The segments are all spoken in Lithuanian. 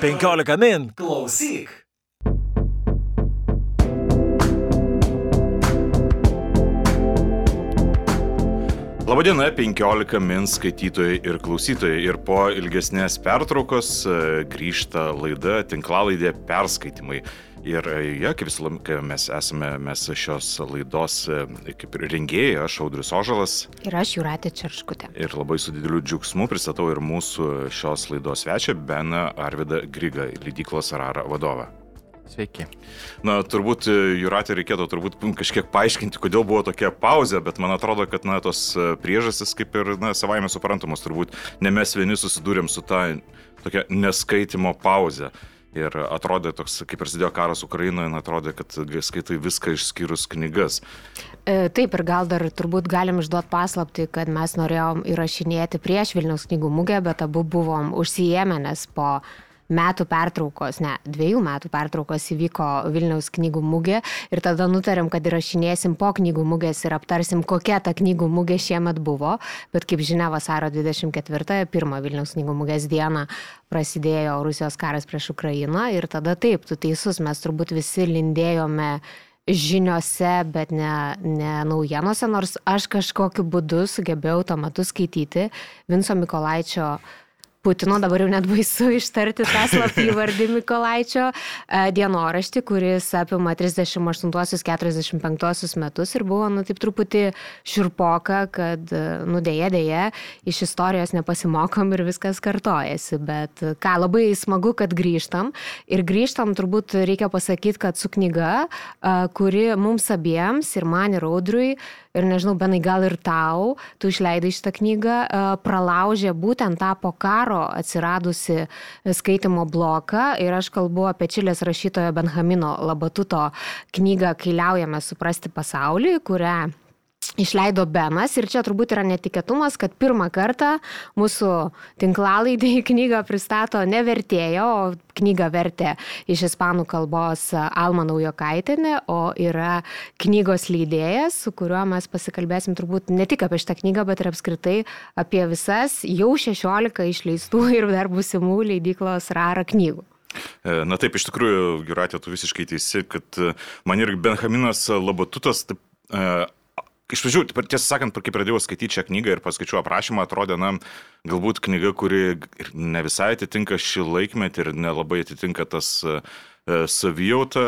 15 min. Klausyk. Labadiena, 15 min skaitytojai ir klausytojai. Ir po ilgesnės pertraukos e, grįžta laida tinklalaidė perskaitimai. Ir e, ja, kaip visą laiką mes esame, mes šios laidos e, kaip ir rengėjai, aš Audrius Ožalas. Ir aš Juratė Čerškutė. Ir labai su dideliu džiaugsmu pristatau ir mūsų šios laidos svečią Beną Arvidą Grygą, lydyklos Arara vadovą. Sveiki. Na, turbūt e, Juratė reikėtų turbūt kažkiek paaiškinti, kodėl buvo tokia pauzė, bet man atrodo, kad na, tos priežastys kaip ir na, savaime suprantamos, turbūt ne mes vieni susidūrėm su ta tokia neskaitimo pauze. Ir atrodė toks, kai prasidėjo karas Ukrainoje, atrodė, kad skaitai viską išskyrus knygas. E, taip, ir gal dar turbūt galim išduoti paslapti, kad mes norėjom įrašinėti prieš Vilniaus knygų mugę, bet abu buvom užsijėmę, nes po metų pertraukos, ne, dviejų metų pertraukos įvyko Vilniaus knygų mugė ir tada nutarėm, kad įrašinėsim po knygų mugės ir aptarsim, kokia ta knygų mugė šiemet buvo, bet kaip žinia, vasaro 24-ąją, pirmą Vilniaus knygų mugės dieną prasidėjo Rusijos karas prieš Ukrainą ir tada taip, tu teisus, mes turbūt visi lindėjome žiniuose, bet ne, ne naujienose, nors aš kažkokiu būdu sugebėjau tuo metu skaityti Vinco Mikolaičio uh, Putino, dabar jau net baisu ištarti tą slapį vardį Mikolaičio e, dienoraštį, kuris apima 38-45 metus ir buvo, nu, taip truputį širpoka, kad, e, nu, dėje, dėje, iš istorijos nepasimokom ir viskas kartojasi. Bet ką, labai smagu, kad grįžtam. Ir grįžtam, turbūt reikia pasakyti, kad su knyga, e, kuri mums abiems, ir man, ir Audriui, ir nežinau, benai gal ir tau, tu išleidai šitą knygą, e, pralaužė būtent tą po karo atsiradusi skaitimo bloką ir aš kalbu apie Čilės rašytojo Benjamino Labatuto knygą Kailiaujame suprasti pasaulį, kurią išleido Benas ir čia turbūt yra netikėtumas, kad pirmą kartą mūsų tinklalaidį knygą pristato ne vertėjo, o knygą vertė iš ispanų kalbos Alma Naujokaitinė, o yra knygos leidėjas, su kuriuo mes pasikalbėsim turbūt ne tik apie šitą knygą, bet ir apskritai apie visas jau 16 išleistų ir dar busimų leidyklos rara knygų. E, na taip, iš tikrųjų, Juratė, tu visiškai teisi, kad man ir Benjaminas Labatutas taip, e, Iš pradžių, tiesą sakant, kai pradėjau skaityti šią knygą ir paskaičiau aprašymą, atrodė, na, galbūt knyga, kuri ne visai atitinka šį laikmetį ir nelabai atitinka tas uh, savijautą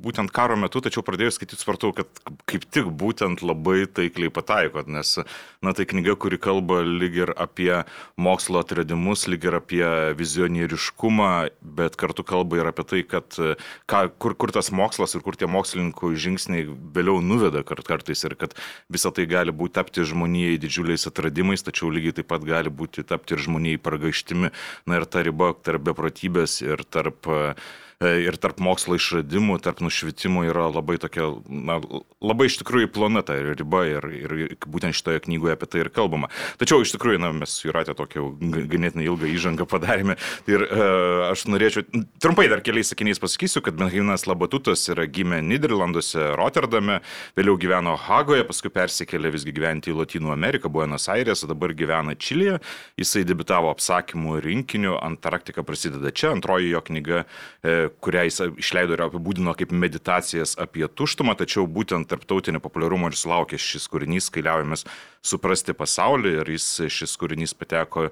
būtent karo metu, tačiau pradėjus skaityti supratau, kad kaip tik būtent labai taikliai pataiko, nes, na, tai knyga, kuri kalba lyg ir apie mokslo atradimus, lyg ir apie vizionieriškumą, bet kartu kalba ir apie tai, kad ką, kur, kur tas mokslas ir kur tie mokslininkų žingsniai vėliau nuveda kart, kartais ir kad visa tai gali būti tapti žmonijai didžiuliais atradimais, tačiau lygiai taip pat gali būti tapti ir žmonijai pargaištimi. Na ir ta riba tarp beprotybės ir tarp uh, E, ir tarp mokslo išradimų, tarp nušvitimų yra labai tokia, na, labai iš tikrųjų plona ta riba ir, ir būtent šitoje knygoje apie tai ir kalbama. Tačiau iš tikrųjų, na, mes Juratė tokią ganėtinai ilgą įžangą padarėme ir e, aš norėčiau, trumpai dar keliais sakiniais pasakysiu, kad Benjaminas Labatutas yra gimę Niderlanduose, Rotterdame, vėliau gyveno Hagoje, paskui persikėlė visgi gyventi į Latino Ameriką, Buenos Aires, dabar gyvena Čilėje. Jisai debitavo apsakymų rinkiniu, Antarktika prasideda čia, antroji jo knyga e, kurią jis išleido ir apibūdino kaip meditacijas apie tuštumą, tačiau būtent tarptautinio populiarumo ir sulaukė šis kūrinys, kai liaujamės suprasti pasaulį ir jis, šis kūrinys pateko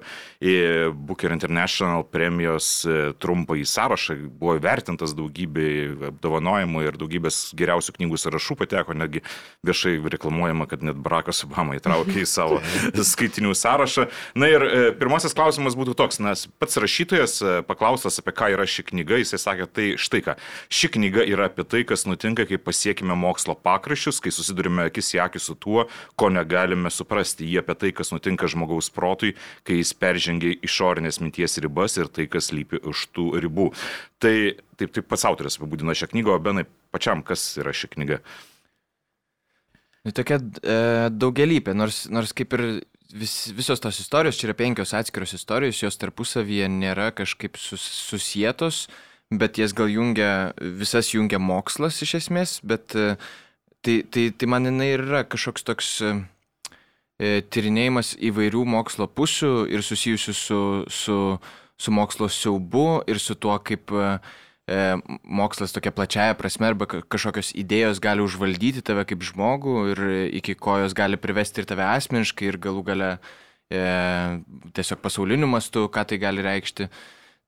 į Booker International premijos e, trumpąjį sąrašą, buvo įvertintas daugybė apdovanojimų ir daugybės geriausių knygų sąrašų pateko, netgi viešai reklamuojama, kad net Barackas Obama įtraukė į savo skaitinių sąrašą. Na ir e, pirmasis klausimas būtų toks, nes pats rašytojas e, paklaustas, apie ką yra ši knyga, jisai sakė, tai štai ką, ši knyga yra apie tai, kas nutinka, kai pasiekime mokslo pakraščius, kai susidurime akis į akį su tuo, ko negalime suprasti. Jie apie tai, kas nutinka žmogaus protui, kai jis peržengia išorinės minties ribas ir tai, kas lypi už tų ribų. Tai taip, taip pats autoris apibūdino šią knygą, o benai pačiam, kas yra ši knyga? Nu, tokia e, daugelįpė, nors, nors kaip ir vis, visos tos istorijos, čia yra penkios atskiros istorijos, jos tarpusavyje nėra kažkaip sus, susijėtos, bet jas gal jungia, visas jungia mokslas iš esmės, bet e, tai, tai, tai man jinai yra kažkoks toks e, E, tyrinėjimas įvairių mokslo pusių ir susijusių su, su, su mokslo siaubu ir su tuo, kaip e, e, mokslas tokia plačiaja prasme arba kažkokios idėjos gali užvaldyti tave kaip žmogų ir iki ko jos gali privesti ir tave asmeniškai ir galų gale e, tiesiog pasauliniu mastu, ką tai gali reikšti.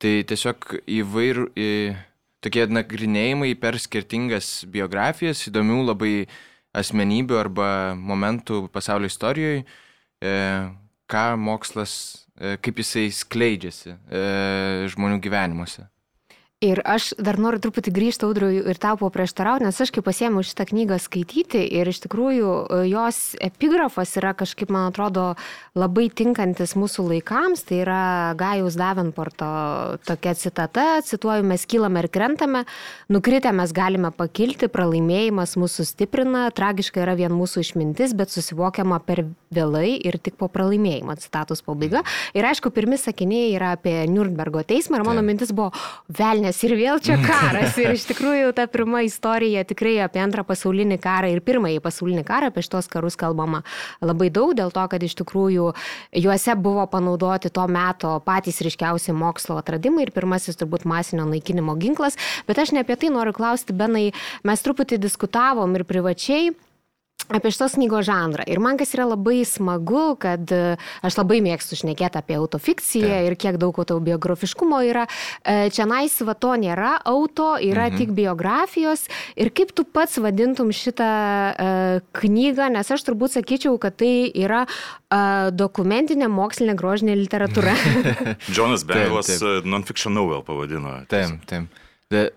Tai tiesiog įvairių, į, tokie nagrinėjimai per skirtingas biografijas, įdomių labai asmenybių arba momentų pasaulio istorijoje, e, ką mokslas, e, kaip jisai skleidžiasi e, žmonių gyvenimuose. Ir aš dar noriu truputį grįžti, Audriu, ir tau paprieštarauti, nes aš kai pasėmiau šitą knygą skaityti ir iš tikrųjų e, jos epigrafas yra kažkaip, man atrodo, labai tinkantis mūsų laikams. Tai yra Gajaus Davenporto tokia citata, cituoju, mes kylame ir krentame, nukritę mes galime pakilti, pralaimėjimas mūsų stiprina, tragiška yra vien mūsų išmintis, bet susivokiama per vėlai ir tik po pralaimėjimo, citatos pabaiga. Ir aišku, pirmi sakiniai yra apie Nürnbergo teismą ir mano mintis buvo velnė žmonės ir vėl čia karas. Ir iš tikrųjų ta pirma istorija tikrai apie antrą pasaulinį karą ir pirmąjį pasaulinį karą, apie šitos karus kalbama labai daug, dėl to, kad iš tikrųjų juose buvo panaudoti to meto patys ryškiausi mokslo atradimai ir pirmasis turbūt masinio naikinimo ginklas. Bet aš ne apie tai noriu klausti, Benai, mes truputį diskutavom ir privačiai apie šitos knygos žanrą. Ir man kas yra labai smagu, kad e, aš labai mėgstu šnekėti apie autofikciją Taip. ir kiek daug autobiografiškumo yra. E, čia nais va to nėra, auto yra mhm. tik biografijos. Ir kaip tu pats vadintum šitą uh, knygą, nes aš turbūt sakyčiau, kad tai yra uh, dokumentinė mokslinė grožinė literatūra. Džonas Bevilas non-fiction novel pavadino. Taip, taip.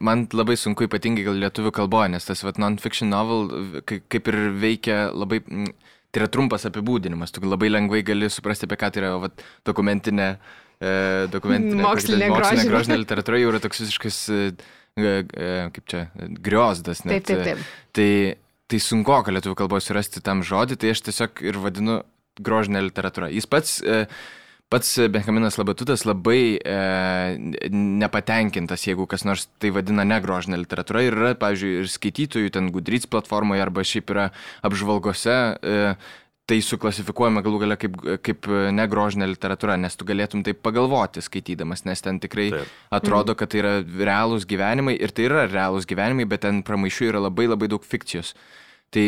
Man labai sunku ypatingai gal lietuvių kalboje, nes tas vat, non-fiction novel kaip ir veikia labai, tai yra trumpas apibūdinimas, tu labai lengvai gali suprasti, apie ką tai yra vat, dokumentinė, e, dokumentinė mokslinė, mokslinė grožinė literatūra, jau yra toks visiškas, e, e, kaip čia, griozdas. Net. Taip, taip, taip. Tai, tai sunku, kad lietuvių kalboje surasti tam žodį, tai aš tiesiog ir vadinu grožinė literatūra. Jis pats... E, Pats Benjaminas Labatutas labai e, nepatenkintas, jeigu kas nors tai vadina negrožinė literatūra ir yra, pavyzdžiui, ir skaitytojų ten Gudryts platformoje arba šiaip yra apžvalgose. E, tai suklasifikuojama galų gale kaip, kaip negrožinė literatūra, nes tu galėtum taip pagalvoti skaitydamas, nes ten tikrai taip. atrodo, kad tai yra realūs gyvenimai ir tai yra realūs gyvenimai, bet ten pramaišių yra labai labai daug fikcijos. Tai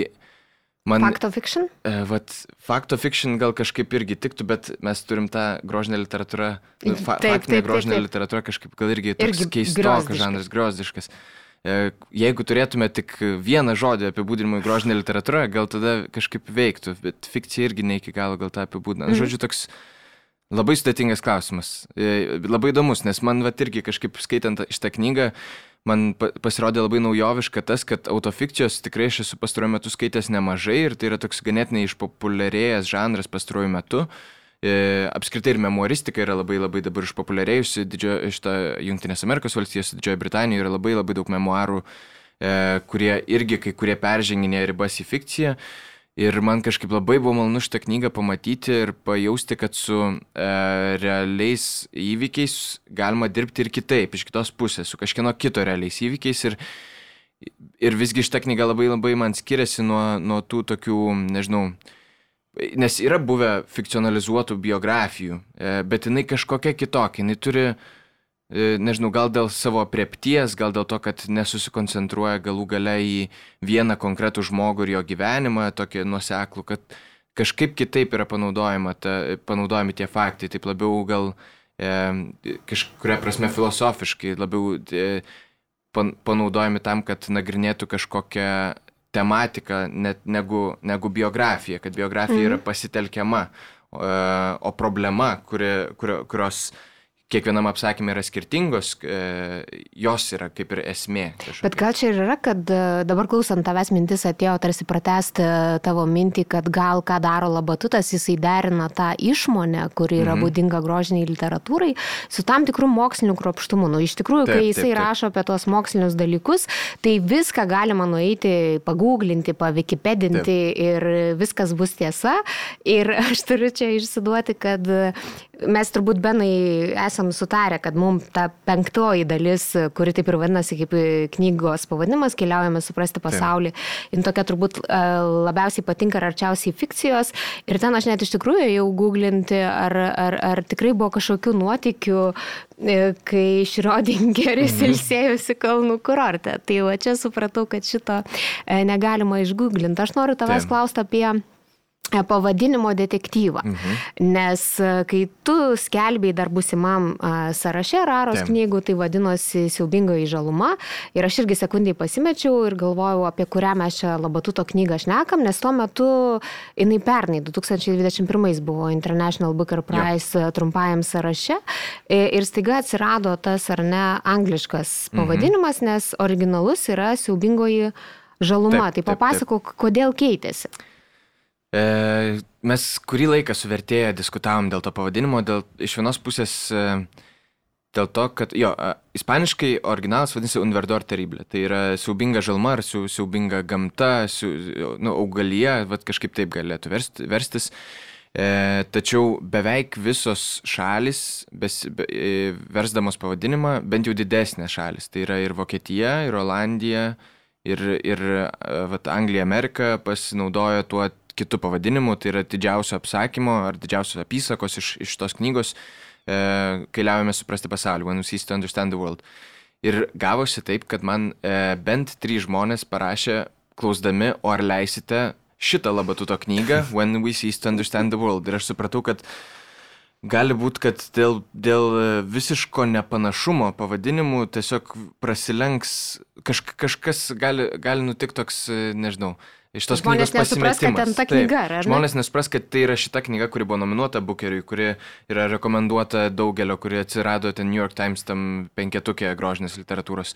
Man, Facto fiction? E, vat, facto fiction gal kažkaip irgi tiktų, bet mes turim tą grožinę literatūrą. Nu, fa, taip, faktinė taip, grožinė taip, taip. literatūra kažkaip gal irgi toks irgi keistokas žanras, griozdiškas. E, jeigu turėtume tik vieną žodį apibūdinimui grožinė literatūra, gal tada kažkaip veiktų, bet fikcija irgi ne iki galo gal tą apibūdina. Mm. Žodžiu, toks labai sudėtingas klausimas. E, labai įdomus, nes man vat irgi kažkaip skaitant šitą knygą, man pasirodė labai naujoviška tas, kad autofikcijos tikrai aš esu pastaruoju metu skaitęs nemažai ir tai yra toks ganėtinai išpopuliarėjęs žanras pastaruoju metu. E, apskritai ir memoristika yra labai labai dabar išpopuliarėjusi, didžiojo, šitą Junktinės Amerikos valstijos, Didžiojo Britanijoje yra labai labai daug memoarų, e, kurie irgi kai kurie perženginė ribas į fikciją. Ir man kažkaip labai buvo malonu šitą knygą pamatyti ir pajausti, kad su e, realiais įvykiais galima dirbti ir kitaip, iš kitos pusės, su kažkieno kito realiais įvykiais. Ir, ir visgi šitą knygą labai labai man skiriasi nuo, nuo tų tokių, nežinau, nes yra buvę fikcionalizuotų biografijų, e, bet jinai kažkokia kitokia, jinai turi nežinau, gal dėl savo priepties, gal dėl to, kad nesusikoncentruoja galų gale į vieną konkretų žmogų ir jo gyvenimą, tokį nuseklų, kad kažkaip kitaip yra panaudojama ta, panaudojami tie faktai, taip labiau gal e, kažkuria prasme filosofiškai, labiau e, pan, panaudojami tam, kad nagrinėtų kažkokią tematiką net negu, negu biografija, kad biografija mhm. yra pasitelkiama, o, e, o problema, kuri, kuri, kurios kiekvienam apsakymė yra skirtingos, e, jos yra kaip ir esmė. Kažkokia. Bet gal čia ir yra, kad e, dabar klausant tavęs mintis atėjo tarsi pratesti tavo mintį, kad gal ką daro labatutas, jisai derina tą išmonę, kuri yra mhm. būdinga grožiniai literatūrai, su tam tikru moksliniu kropštumu. Nu, iš tikrųjų, taip, kai jisai taip, taip. rašo apie tuos mokslinius dalykus, tai viską galima nueiti, paguglinti, pavikipedinti taip. ir viskas bus tiesa. Ir aš turiu čia išsiduoti, kad mes turbūt benai esam sutarę, kad mums ta penktoji dalis, kuri taip ir vadinasi kaip knygos pavadinimas, keliaujame suprasti pasaulį, jin tokia turbūt e, labiausiai patinka ir arčiausiai fikcijos. Ir ten aš net iš tikrųjų jau googlinti, ar, ar, ar tikrai buvo kažkokių nuotikių, e, kai Šrodingeris mhm. ilsėjosi kalnų kurorte. Tai va čia supratau, kad šito e, negalima išgooglinti. Aš noriu tavęs klausti apie E, pavadinimo detektyvą. Mhm. Nes e, kai tu skelbėjai dar busimam e, sąraše Raros Tem. knygų, tai vadinosi Siaubingoji žaluma. Ir aš irgi sekundai pasimečiau ir galvojau, apie kurią mes čia Labatuto knygą šnekam, nes tuo metu jinai pernai, 2021 buvo International Booker Prize jo. trumpajam sąraše. Ir staiga atsirado tas ar ne angliškas mhm. pavadinimas, mhm. nes originalus yra Siaubingoji žaluma. Taip, tai papasakok, kodėl keitėsi. E, mes kurį laiką su vertėja diskutavom dėl to pavadinimo, dėl iš vienos pusės e, dėl to, kad jo, e, ispaniškai originalas vadinasi Unverdor terrible. Tai yra siaubinga žalma ar siaubinga gamta, siu, nu, augalija, vat kažkaip taip galėtų verst, verstis. E, tačiau beveik visos šalis, bes, be, versdamos pavadinimą, bent jau didesnės šalis, tai yra ir Vokietija, ir Olandija, ir, ir vat, Anglija, Amerika pasinaudojo tuo kitų pavadinimų, tai yra didžiausio apsakymo ar didžiausios apysakos iš, iš tos knygos, e, keliaujame suprasti pasaulį, When we cease to understand the world. Ir gavosi taip, kad man e, bent trys žmonės parašė, klausdami, o ar leisite šitą labatuto knygą, When we cease to understand the world. Ir aš supratau, kad gali būti, kad dėl, dėl visiško nepanašumo pavadinimų tiesiog prasilenks, kaž, kažkas gali, gali nutikti toks, nežinau, iš tos žmonės knygos nesupras, kad ten ta knyga, Taip, ar ne? Žmonės nesupras, kad tai yra šita knyga, kuri buvo nominuota Bookeriui, kuri yra rekomenduota daugelio, kuri atsirado ten New York Times tam penketukė grožinės literatūros.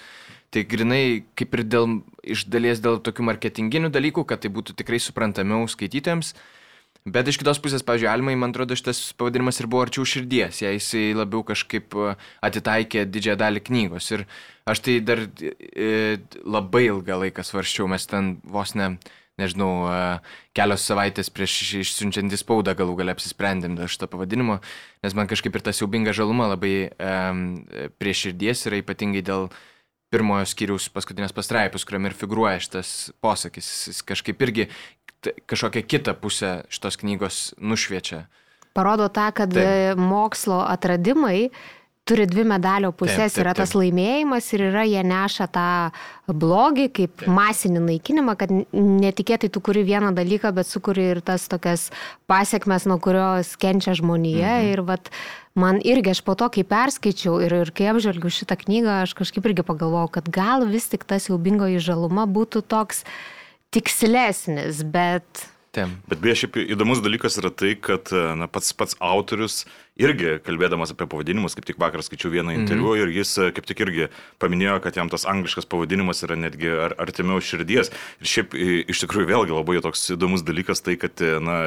Tai grinai kaip ir dėl, iš dalies dėl tokių marketinginių dalykų, kad tai būtų tikrai suprantamiau skaitytojams. Bet iš kitos pusės, pavyzdžiui, Almai, man atrodo, šitas pavadinimas ir buvo arčiau širdies, jei jisai labiau kažkaip atitaikė didžiąją dalį knygos. Ir aš tai dar e, labai ilgą laiką svarščiau, mes ten vos ne nežinau, kelios savaitės prieš išsiunčiant į spaudą galų galę apsisprendėm dėl šito pavadinimo, nes man kažkaip ir ta siaubinga žaluma labai um, prie širdies yra ypatingai dėl pirmojo skyriaus paskutinės pastraipos, kuriam ir figuruoja šitas posakis. Jis kažkaip irgi kažkokią kitą pusę šitos knygos nušviečia. Parodo tą, kad Taip. mokslo atradimai turi dvi medalio pusės. Taip, taip, yra tas taip. laimėjimas ir yra jie neša tą blogį kaip taip. masinį naikinimą, kad netikėtai tu kuri vieną dalyką, bet sukuri ir tas tokias pasiekmes, nuo kurios kenčia žmonija. Mhm. Ir vat, man irgi aš po to, kai perskaičiau ir, ir kai apžvelgiu šitą knygą, aš kažkaip irgi pagalvojau, kad gal vis tik tas jaubingoji žaluma būtų toks tikslesnis, bet Tem. Bet beje, šiaip įdomus dalykas yra tai, kad na, pats, pats autorius irgi kalbėdamas apie pavadinimus, kaip tik vakar skaičiau vieną interviu mm ir jis e, kaip tik irgi paminėjo, kad jam tas angliškas pavadinimas yra netgi ar, artimiau širdies. Ir šiaip iš tikrųjų vėlgi labai toks įdomus dalykas tai, kad e, na,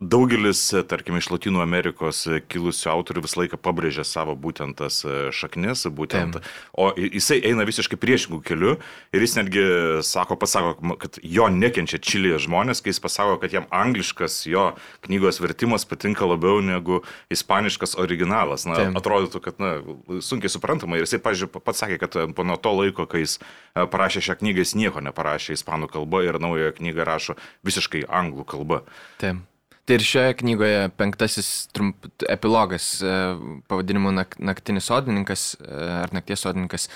daugelis, e, tarkim, iš Latino Amerikos kilusių autorių visą laiką pabrėžia savo būtent tas šaknis, būtent, Tem. o jisai eina visiškai priešingų kelių ir jis netgi sako, pasako, kad jo nekenčia Čilėje žmonės, kai jis pasako, kad jam angliškas jo knygos vertimas patinka labiau negu ispaniškas ispaniškas originalas. Na, Taip. atrodytų, kad na, sunkiai suprantama. Ir jisai, pažiūrėjau, pats sakė, kad po nuo to laiko, kai jis e, parašė šią knygą, jis nieko neparašė ispanų kalba ir naują knygą rašo visiškai anglų kalba. Taip. Tai ir šioje knygoje penktasis trump, epilogas e, pavadinimu nak, Naktinis sodininkas e, ar Nakties sodininkas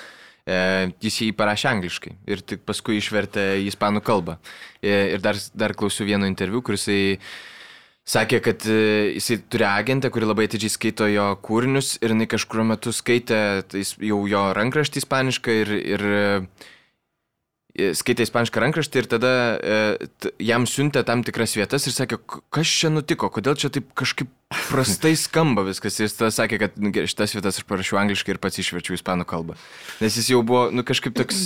jis jį parašė angliškai ir tik paskui išvertė į ispanų kalbą. Ir dar, dar klausiu vieno interviu, kuris jisai Sakė, kad e, jisai turi agentę, kuri labai atidžiai skaito jo kūrinius ir jinai kažkurio metu skaitė tai jau jo rankraštį ispanišką ir, ir skaitė ispanišką rankraštį ir tada e, jam siuntė tam tikras vietas ir sakė, kas čia nutiko, kodėl čia taip kažkaip prastai skamba viskas. Jis tada sakė, kad nu, šitas vietas aš parašiau angliškai ir pats išverčiau ispanų kalbą. Nes jis jau buvo, nu kažkaip toks,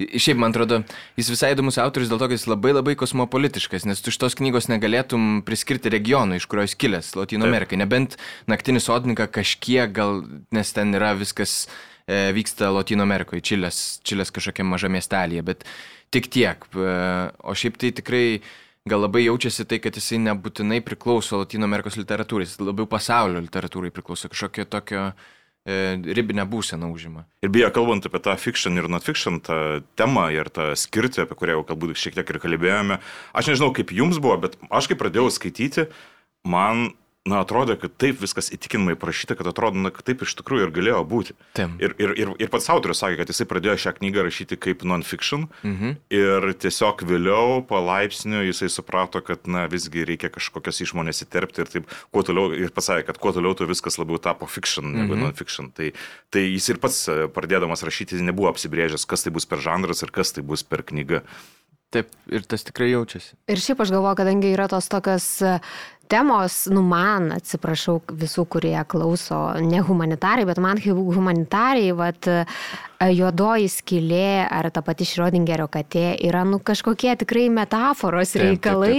šiaip man atrodo, jis visai įdomus autorius dėl to, kad jis labai labai kosmopolitiškas, nes tu šitos knygos negalėtum priskirti regionui, iš kurio jis kilęs, Latino Amerikai. Nebent naktinis sodininką kažkiek gal, nes ten yra viskas E, vyksta Latino Amerikoje, Čilės, Čilės kažkokiam mažam miestelėje, bet tik tiek. E, o šiaip tai tikrai gal labai jaučiasi tai, kad jisai nebūtinai priklauso Latino Amerikos literatūrai, jis labiau pasaulio literatūrai priklauso, kažkokio tokio e, ribinę būseną užima. Ir beje, kalbant apie tą fiction ir not fiction, tą temą ir tą skirtį, apie kurią jau galbūt šiek tiek ir kalbėjome, aš nežinau, kaip jums buvo, bet aš kai pradėjau skaityti, man na, atrodė, kad taip viskas įtikinamai parašyta, kad atrodo, na, kad taip iš tikrųjų ir galėjo būti. Taip. Ir, ir, ir, ir pats autorius sakė, kad jisai pradėjo šią knygą rašyti kaip non-fiction Mhm. ir tiesiog vėliau, palaipsniui, jisai suprato, kad, na, visgi reikia kažkokias išmonės įterpti ir taip, kuo toliau, ir pasakė, kad kuo toliau, tuo viskas labiau tapo fiction negu Mhm. non-fiction. Tai, tai jis ir pats e, pradėdamas rašyti, nebuvo apsibrėžęs, kas tai bus per žanras ir kas tai bus per knyga. Taip, ir tas tikrai jaučiasi. Ir šiaip aš galvoju, kadangi yra tos tokios temos, nu man, atsiprašau visų, kurie klauso, ne humanitarai, bet man kaip humanitarai, vat, e, juodoji skylė ar ta pati Šrodingerio katė yra nu, kažkokie tikrai metaforos Taip, taip, reikalai,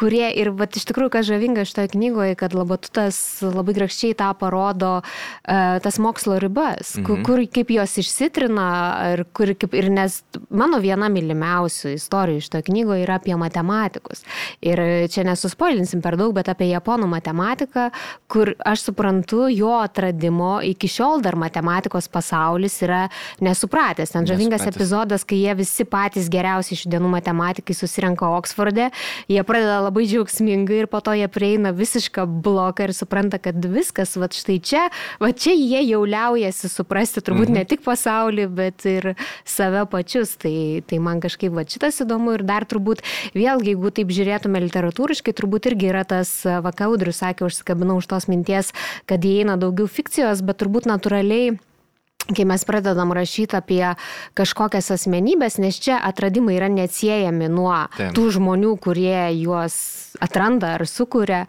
kurie ir vat, iš tikrųjų, kas žavinga šitoje knygoje, kad Labatutas labai grakščiai tą parodo uh, tas mokslo ribas, mhm. kur, kur kaip jos išsitrina ir kur kaip ir nes mano viena mylimiausių istorijų šitoje knygoje yra apie matematikus. Ir čia nesuspoilinsim per daug, bet apie japonų matematiką, kur aš suprantu jo atradimo, iki šiol dar matematikos pasaulis yra nesupratęs. Ten žavingas epizodas, kai jie visi patys geriausi šių dienų matematikai susirenka Oksforde, jie pradeda labai džiaugsmingai ir po to jie prieina visišką bloką ir supranta, kad viskas, va štai čia, va čia jie jau liaujasi suprasti turbūt mhm. ne tik pasaulį, bet ir save pačius. Tai, tai man kažkaip va šitas įdomu ir dar turbūt, vėlgi, jeigu taip žiūrėtume literatūriškai, turbūt irgi yra tas, vakaudrius sakė, užsikabinau už tos minties, kad įeina daugiau fikcijos, bet turbūt natūraliai kai mes pradedam rašyti apie kažkokias asmenybės, nes čia atradimai yra neatsiejami nuo Taip. tų žmonių, kurie juos atranda ar sukuria,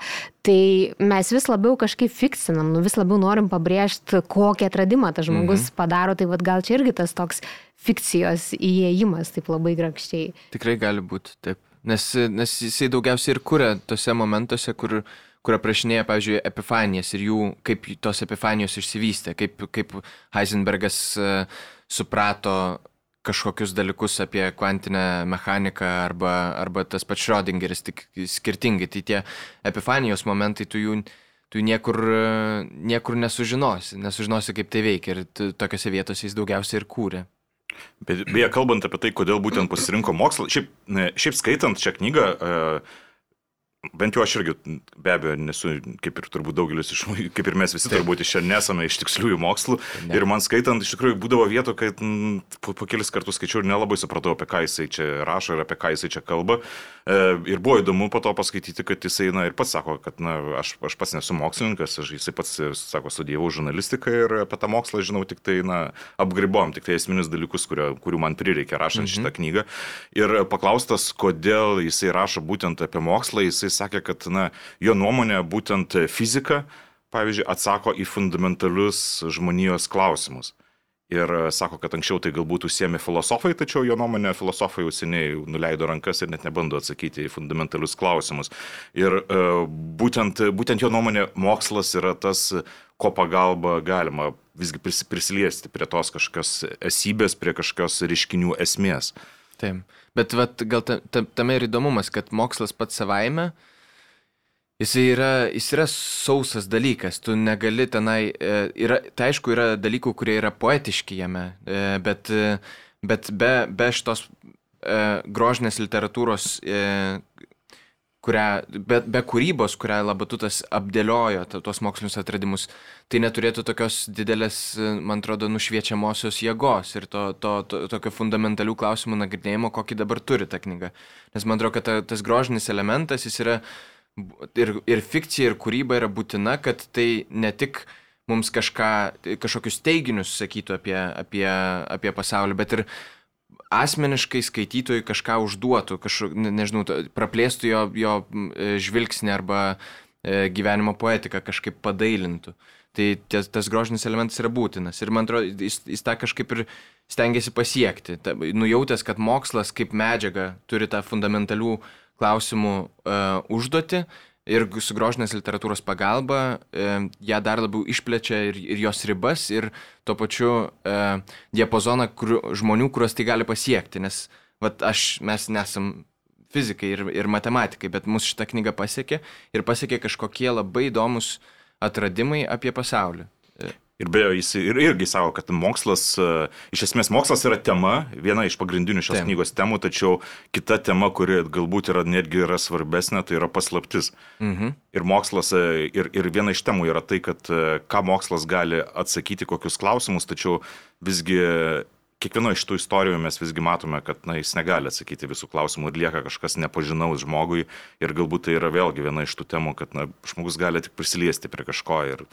tai mes vis labiau kažkaip fikcinam, nu, vis labiau norim pabrėžti, kokį atradimą tas žmogus mhm. padaro, tai vad gal čia irgi tas toks fikcijos įėjimas taip labai grakščiai. Tikrai gali būti taip. Nes, nes jisai daugiausiai ir kuria tose momentuose, kur, kur aprašinėja, pavyzdžiui, epifanijas ir jų, kaip tos epifanijos išsivystė, kaip, kaip Heisenbergas e, suprato kažkokius dalykus apie kvantinę mechaniką arba, arba tas pats Schrödingeris, tik skirtingai. Tai tie epifanijos momentai, tu jų, tu jų niekur, e, niekur nesužinosi, nesužinosi, kaip tai veikia ir tokiose vietose jis daugiausiai ir kūrė. Bet beje, kalbant apie tai, kodėl būtent pasirinko mokslą, šiaip, ne, šiaip skaitant šią knygą, e, bent jau aš irgi be abejo nesu, kaip ir turbūt daugelis iš kaip ir mes visi turbūt iš čia nesame iš tiksliųjų mokslų. Ne. Ir man skaitant, iš tikrųjų būdavo vietų, kad mm, po, po kelis kartus skaičiau ir nelabai supratau, apie ką jisai čia rašo ir apie ką jisai čia kalba. E, ir buvo įdomu po to paskaityti, kad jisai, na, ir pats sako, kad, na, aš, aš pats nesu mokslininkas, aš, jisai pats, e, sako, studijavau žurnalistiką ir apie tą mokslą žinau tik tai, na, apgribom, tik tai esminius dalykus, kurio, kurių man prireikė rašant mhm. šitą knygą. Ir paklaustas, kodėl jisai rašo būtent apie mokslą, jisai sakė, kad, na, jo nuomonė būtent fizika, pavyzdžiui, atsako į fundamentalius žmonijos klausimus. Ir e, sako, kad anksčiau tai galbūt užsiemė filosofai, tačiau jo nuomonė filosofai jau seniai nuleido rankas ir net nebando atsakyti į fundamentalius klausimus. Ir e, būtent, būtent jo nuomonė mokslas yra tas, ko pagalba galima visgi pris- prisiliesti prie tos kažkokios esybės, prie kažkokios reiškinių esmės. Taip. Bet vat, gal ta, ta, tame ir įdomumas, kad mokslas pats savaime, jis yra, jis yra sausas dalykas, tu negali tenai, e, yra, tai aišku, yra dalykų, kurie yra poetiški jame, e, bet, e, bet be, be šitos grožinės literatūros, kurią, be, be kūrybos, kurią Labatutas apdėliojo tuos mokslinius atradimus, tai neturėtų tokios didelės, man atrodo, nušviečiamosios jėgos ir to, to, to tokio fundamentalių klausimų nagrinėjimo, kokį dabar turi ta knyga. Nes man atrodo, kad ta, tas grožinis elementas, jis yra ir, ir fikcija, ir kūryba yra būtina, kad tai ne tik mums kažką, kažkokius teiginius sakytų apie, apie, apie pasaulį, bet ir asmeniškai skaitytojui kažką užduotų, kažkok, ne- nežinau, praplėstų jo, jo e, žvilgsnį arba e, gyvenimo poetiką kažkaip padailintų. Tai ties, tas grožinis elementas yra būtinas. Ir man atrodo, jis, jis tą kažkaip ir stengiasi pasiekti. Ta, nujautęs, kad mokslas kaip medžiaga turi tą fundamentalių klausimų uh, užduoti ir su grožinės literatūros pagalba uh, ją dar labiau išplečia ir, ir jos ribas ir tuo pačiu uh, diapazoną kur, žmonių, kuriuos tai gali pasiekti. Nes vat, aš, mes nesam fizikai ir, ir matematikai, bet mūsų šitą knygą pasiekė ir pasiekė kažkokie labai įdomus atradimai apie pasaulį. Ir beje, jis ir, irgi savo, kad mokslas, e, iš esmės mokslas yra tema, viena iš pagrindinių šios Taip. knygos temų, tačiau kita tema, kuri galbūt yra netgi yra svarbesnė, tai yra paslaptis. Mhm. Ir mokslas, e, ir, ir viena iš temų yra tai, kad e, ką mokslas gali atsakyti, kokius klausimus, tačiau visgi kiekvienoje iš tų istorijų mes visgi matome, kad na, jis negali atsakyti visų klausimų ir lieka kažkas nepažinaus žmogui. Ir galbūt tai yra vėlgi viena iš tų temų, kad na, žmogus gali tik prisiliesti prie kažko ir,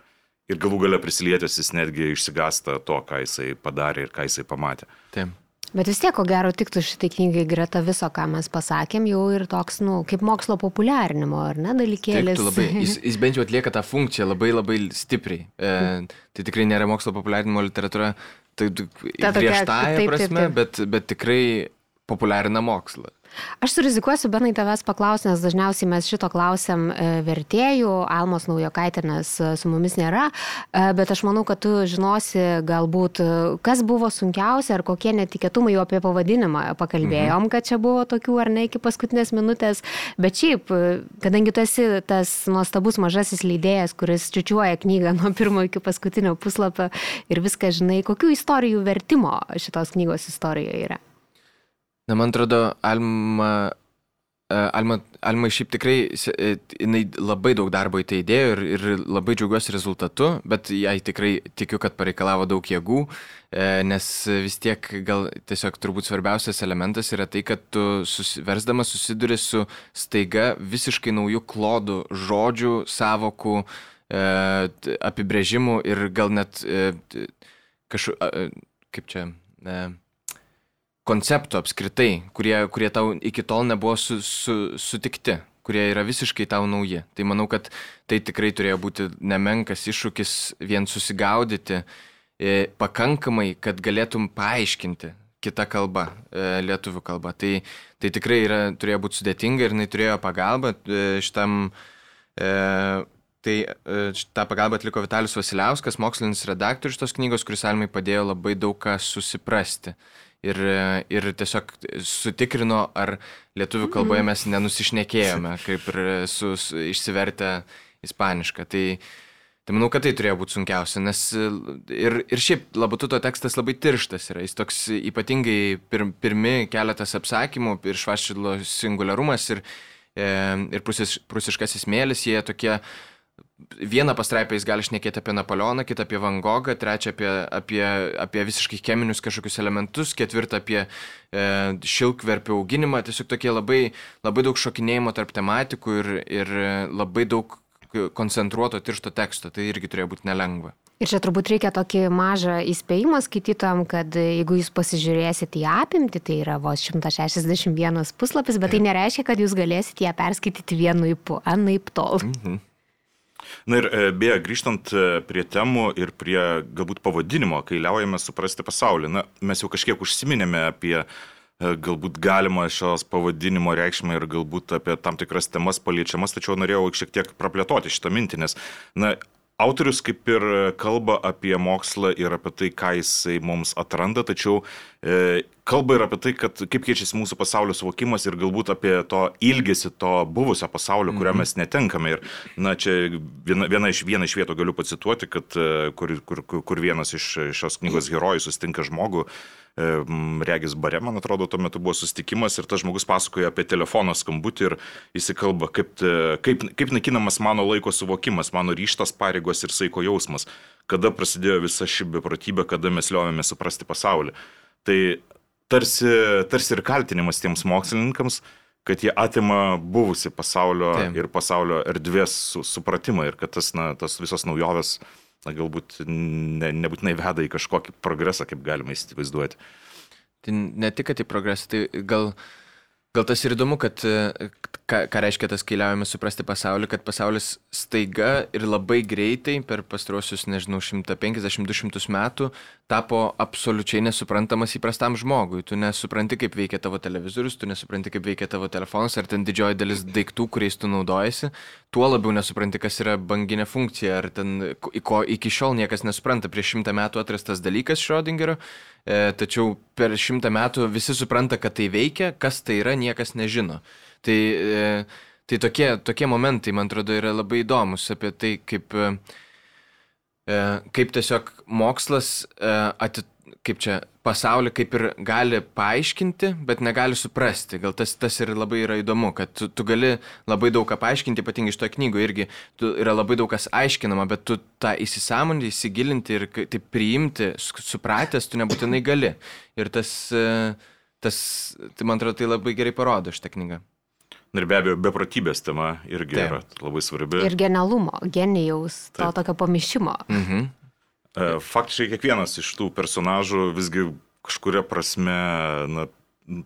ir galų gale prisilietęs jis netgi išsigasta to, ką jisai padarė ir ką jisai pamatė. Taip. Bet vis tiek, ko gero, tiktų šitai knygai greta viso, ką mes pasakėm, jau ir toks, nu, kaip mokslo populiarinimo, ar ne, dalykėlis. Tiktų labai, jis, jis bent jau atlieka tą funkciją labai labai stipriai. E, tai tikrai nėra mokslo populiarinimo literatūra, tai griežtąją taip, taip, prasme, taip. Bet, bet tikrai populiarina mokslą. Aš surizikuosiu, Benai, tavęs paklausti, nes dažniausiai mes šito klausiam e, vertėjų, Almos Naujokaitinės e, su mumis nėra, e, bet aš manau, kad tu žinosi galbūt, kas buvo sunkiausia ar kokie netikėtumai jau apie pavadinimą pakalbėjom, kad čia buvo tokių ar ne iki paskutinės minutės, bet šiaip, kadangi tu esi tas nuostabus mažasis leidėjas, kuris čiučiuoja knygą nuo pirmo iki paskutinio puslapio ir viską žinai, kokių istorijų vertimo šitos knygos istorijoje yra. Na, man atrodo, Alma, e, Alma, Alma šiaip tikrai, e, jinai labai daug darbo į tai įdėjo ir, ir labai džiaugiuosi rezultatu, bet jai tikrai tikiu, kad pareikalavo daug jėgų, e, nes vis tiek gal tiesiog turbūt svarbiausias elementas yra tai, kad tu versdamas susiduri su staiga visiškai naujų klodų, žodžių, savokų, apibrėžimų ir gal net kažkaip, kaip čia, konceptų apskritai, kurie, kurie tau iki tol nebuvo su, su, sutikti, kurie yra visiškai tau nauji. Tai manau, kad tai tikrai turėjo būti nemenkas iššūkis vien susigaudyti e, pakankamai, kad galėtum paaiškinti kitą kalbą, e, lietuvių kalbą. Tai, tai tikrai yra, turėjo būti sudėtinga ir jinai turėjo pagalbą e, šitam. E, Tai e, tą pagalbą atliko Vitalijus Vasiliauskas, mokslinis redaktorius tos knygos, kuris Almai padėjo labai daug ką susiprasti. Ir, e, ir tiesiog sutikrino, ar lietuvių kalboje mes nenusišnekėjome, kaip ir su, su išsivertę ispanišką. Tai, tai manau, kad tai turėjo būti sunkiausia, nes e, ir, ir šiaip Labututo tekstas labai tirštas yra. Jis toks ypatingai pir, pirmi keletas apsakymų ir švaščilo singularumas ir, e, ir prusiš, prusiškasis mėlis, jie tokie vieną pastraipą jis gali šnekėti apie Napoleoną, kitą apie Van Gogą, trečią apie, apie, apie visiškai cheminius kažkokius elementus, ketvirtą apie e, šilkverpių auginimą. Tiesiog tokie labai, labai daug šokinėjimo tarp tematikų ir, ir labai daug koncentruoto tiršto teksto. Tai irgi turėjo būti nelengva. Ir čia turbūt reikia tokį mažą įspėjimą skaitytojam, kad jeigu jūs pasižiūrėsite į apimtį, tai yra vos 161 puslapis, bet tai nereiškia, kad jūs galėsite ją perskaityti vienu įpu, anaip tol. Mhm. Na ir e, beje, grįžtant e, prie temų ir prie galbūt pavadinimo, kai liaujame suprasti pasaulį, na, mes jau kažkiek užsiminėme apie e, galbūt galima šios pavadinimo reikšmę ir galbūt apie tam tikras temas paliečiamas, tačiau norėjau šiek tiek praplėtoti šitą mintį, nes, na, autorius kaip ir kalba apie mokslą ir apie tai, ką jisai mums atranda, tačiau kalba ir apie tai, kad kaip keičiasi mūsų pasaulio suvokimas ir galbūt apie to ilgesį to buvusio pasaulio, kurio mes netenkame. Ir, na, čia viena, viena, iš, viena iš vietų galiu pacituoti, kad e, kur, kur, kur, vienas iš šios knygos herojų sustinka žmogų, e, Regis bare, man atrodo, tuo metu buvo sustikimas ir tas žmogus pasakoja apie telefono skambutį ir įsikalba, kaip, e, kaip, kaip naikinamas mano laiko suvokimas, mano ryštas pareigos ir saiko jausmas, kada prasidėjo visa ši beprotybė, kada mes liovėme suprasti pasaulį. Tai tarsi, tarsi ir kaltinimas tiems mokslininkams, kad jie atima buvusi pasaulio Taip. ir pasaulio erdvės su, supratimą ir kad tas, na, tas visos naujovės na, galbūt ne, nebūtinai veda į kažkokį progresą, kaip galima įsivaizduoti. Tai ne tik, kad į progresą, tai gal, gal tas ir įdomu, kad e, ką, ką reiškia tas keliaujame suprasti pasaulį, kad pasaulis staiga ir labai greitai per pastruosius, nežinau, 150-200 metų tapo absoliučiai nesuprantamas įprastam žmogui. Tu nesupranti, kaip veikia tavo televizorius, tu nesupranti, kaip veikia tavo telefonas, ar ten didžioji dalis daiktų, kuriais tu naudojasi. Tuo labiau nesupranti, kas yra banginė funkcija, ar ten, ko iki šiol niekas nesupranta. Prieš šimtą metų atrastas dalykas Schrödingerio, e, tačiau per šimtą metų visi supranta, kad tai veikia, kas tai yra, niekas nežino. Tai, e, tai tokie, tokie momentai, man atrodo, yra labai įdomus apie tai, kaip, e, e, kaip tiesiog mokslas ati, kaip čia pasaulį kaip ir gali paaiškinti, bet negali suprasti. Gal tas, tas ir labai yra įdomu, kad tu, tu gali labai daug ką paaiškinti, ypatingai iš to knygų irgi tu, yra labai daug kas aiškinama, bet tu tą įsisamonti, įsigilinti ir taip priimti, supratęs, tu nebūtinai gali. Ir tas, tas tai man atrodo, tai labai gerai parodo šitą knygą. Ir be abejo, beprotybės tema irgi Taip. yra labai svarbi. Ir genialumo, genijaus, to Taip. tokio pamišimo. Mhm. E, faktiškai kiekvienas iš tų personažų visgi kažkuria prasme na,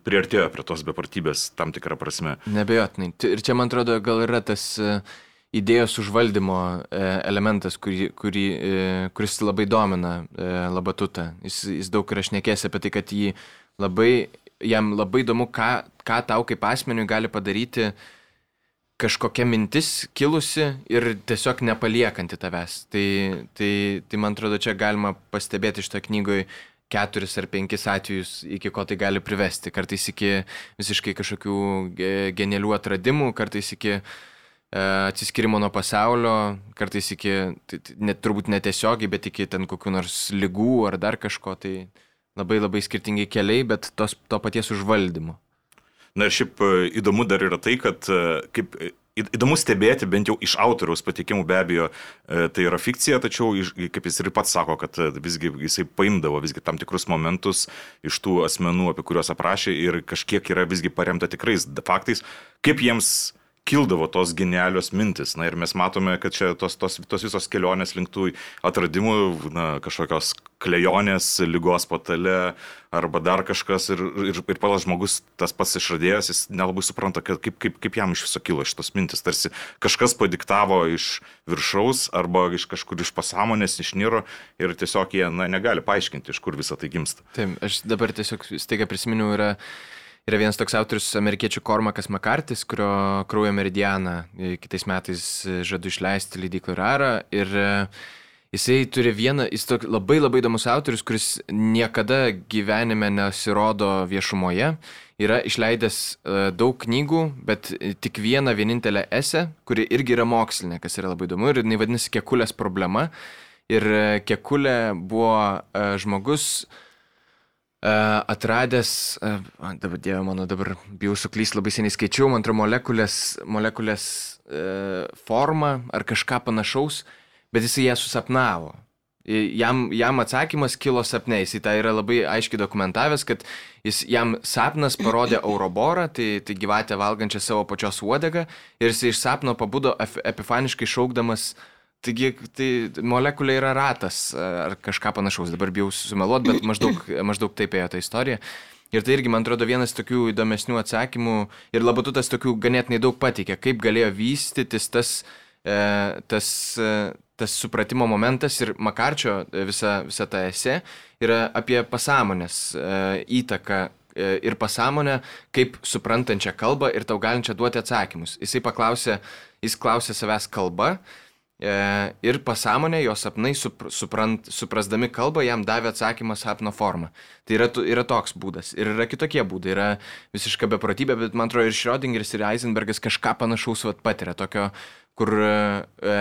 priartėjo prie tos beprotybės tam tikrą prasme. Nebejotinai. Ir čia, man atrodo, gal yra tas e, idėjos užvaldymo e, elementas, kurį, kurį, kuris labai domina Labatutą. Jis, jis daug yra šnekės apie tai, kad jį labai, jam labai įdomu, ką, ką tau kaip asmeniui gali padaryti uh, kažkokia mintis kilusi ir tiesiog nepaliekanti tavęs. Tai, tai, tai man atrodo, čia galima pastebėti iš to knygoje keturis ar penkis atvejus, iki ko tai gali privesti. Kartais iki visiškai kažkokių genialių atradimų, kartais iki e, atsiskirimo nuo pasaulio, kartais iki, net, turbūt netiesiogiai, bet iki ten kokių nors lygų ar dar kažko. Tai labai labai skirtingi keliai, bet tos, to paties užvaldymo. Na ir šiaip e, įdomu dar yra tai, kad e, kaip e, įdomu stebėti, bent jau iš autoriaus patikimų be abejo, tai yra fikcija, tačiau, kaip jis ir pats sako, kad visgi jisai paimdavo visgi tam tikrus momentus iš tų asmenų, apie kuriuos aprašė ir kažkiek yra visgi paremta tikrais faktais, kaip jiems kildavo tos genialios mintis. Na ir mes matome, kad čia tos, tos, tos visos kelionės linktų atradimų, na, kažkokios klejonės, lygos patale arba dar kažkas ir, ir, ir palas žmogus, tas pats išradėjas, jis nelabai supranta, kad, kaip, kaip, kaip jam iš viso kilo šitos mintis. Tarsi kažkas padiktavo iš viršaus arba iš kažkur iš pasąmonės išniro ir tiesiog jie na, negali paaiškinti, iš kur visą tai gimsta. Taip, aš dabar tiesiog staiga prisiminiau, yra Yra vienas toks autorius, amerikiečių Kormakas Makartis, kurio kraujo meridianą e, kitais metais e, žadu išleisti leidyklą Rara. Ir e, jisai turi vieną, jis toks labai labai įdomus autorius, kuris niekada gyvenime nesirodo viešumoje. Yra išleidęs daug knygų, bet tik vieną vienintelę esę, kuri irgi yra mokslinė, kas yra labai įdomu. Ir jinai vadinasi Kekulės problema. Ir Kekulė buvo žmogus, atradęs, dabar dieve mano, dabar bijau suklysti, labai seniai skaičiau, man atrodo, molekulės, molekulės e, formą ar kažką panašaus, bet jisai ją susapnavo. Jam, jam atsakymas kilo sapne, jis tą yra labai aiškiai dokumentavęs, kad jis, jam sapnas parodė Auroborą, tai, tai gyvatę valgančią savo pačios uodegą, ir jis iš sapno pabudo epifaniškai šaukdamas uh, Taigi, tai molekulė yra ratas ar kažką panašaus, dabar bijau sumeluot, bet maždaug, maždaug taip ėjo ta istorija. Ir tai irgi, man atrodo, vienas tokių įdomesnių atsakymų ir labatutas tokių ganėtinai daug pateikė, kaip galėjo vystytis tas, e, tas, e, tas supratimo momentas ir Makarčio visa, visa ta esė yra apie pasąmonės e, įtaką e, ir pasąmonę kaip suprantančią kalbą ir tau galinčią duoti atsakymus. Jisai paklausė, jis klausė savęs kalbą E, ir pasąmonė, jo sapnai, suprant, suprasdami kalbą, jam davė atsakymą sapno formą. Tai yra, yra toks būdas. Ir yra kitokie būdai. Yra visiška beprotybė, bet man atrodo ir Schrödingeris, ir Eisenbergas kažką panašaus vat, patiria. Tokio, kur e,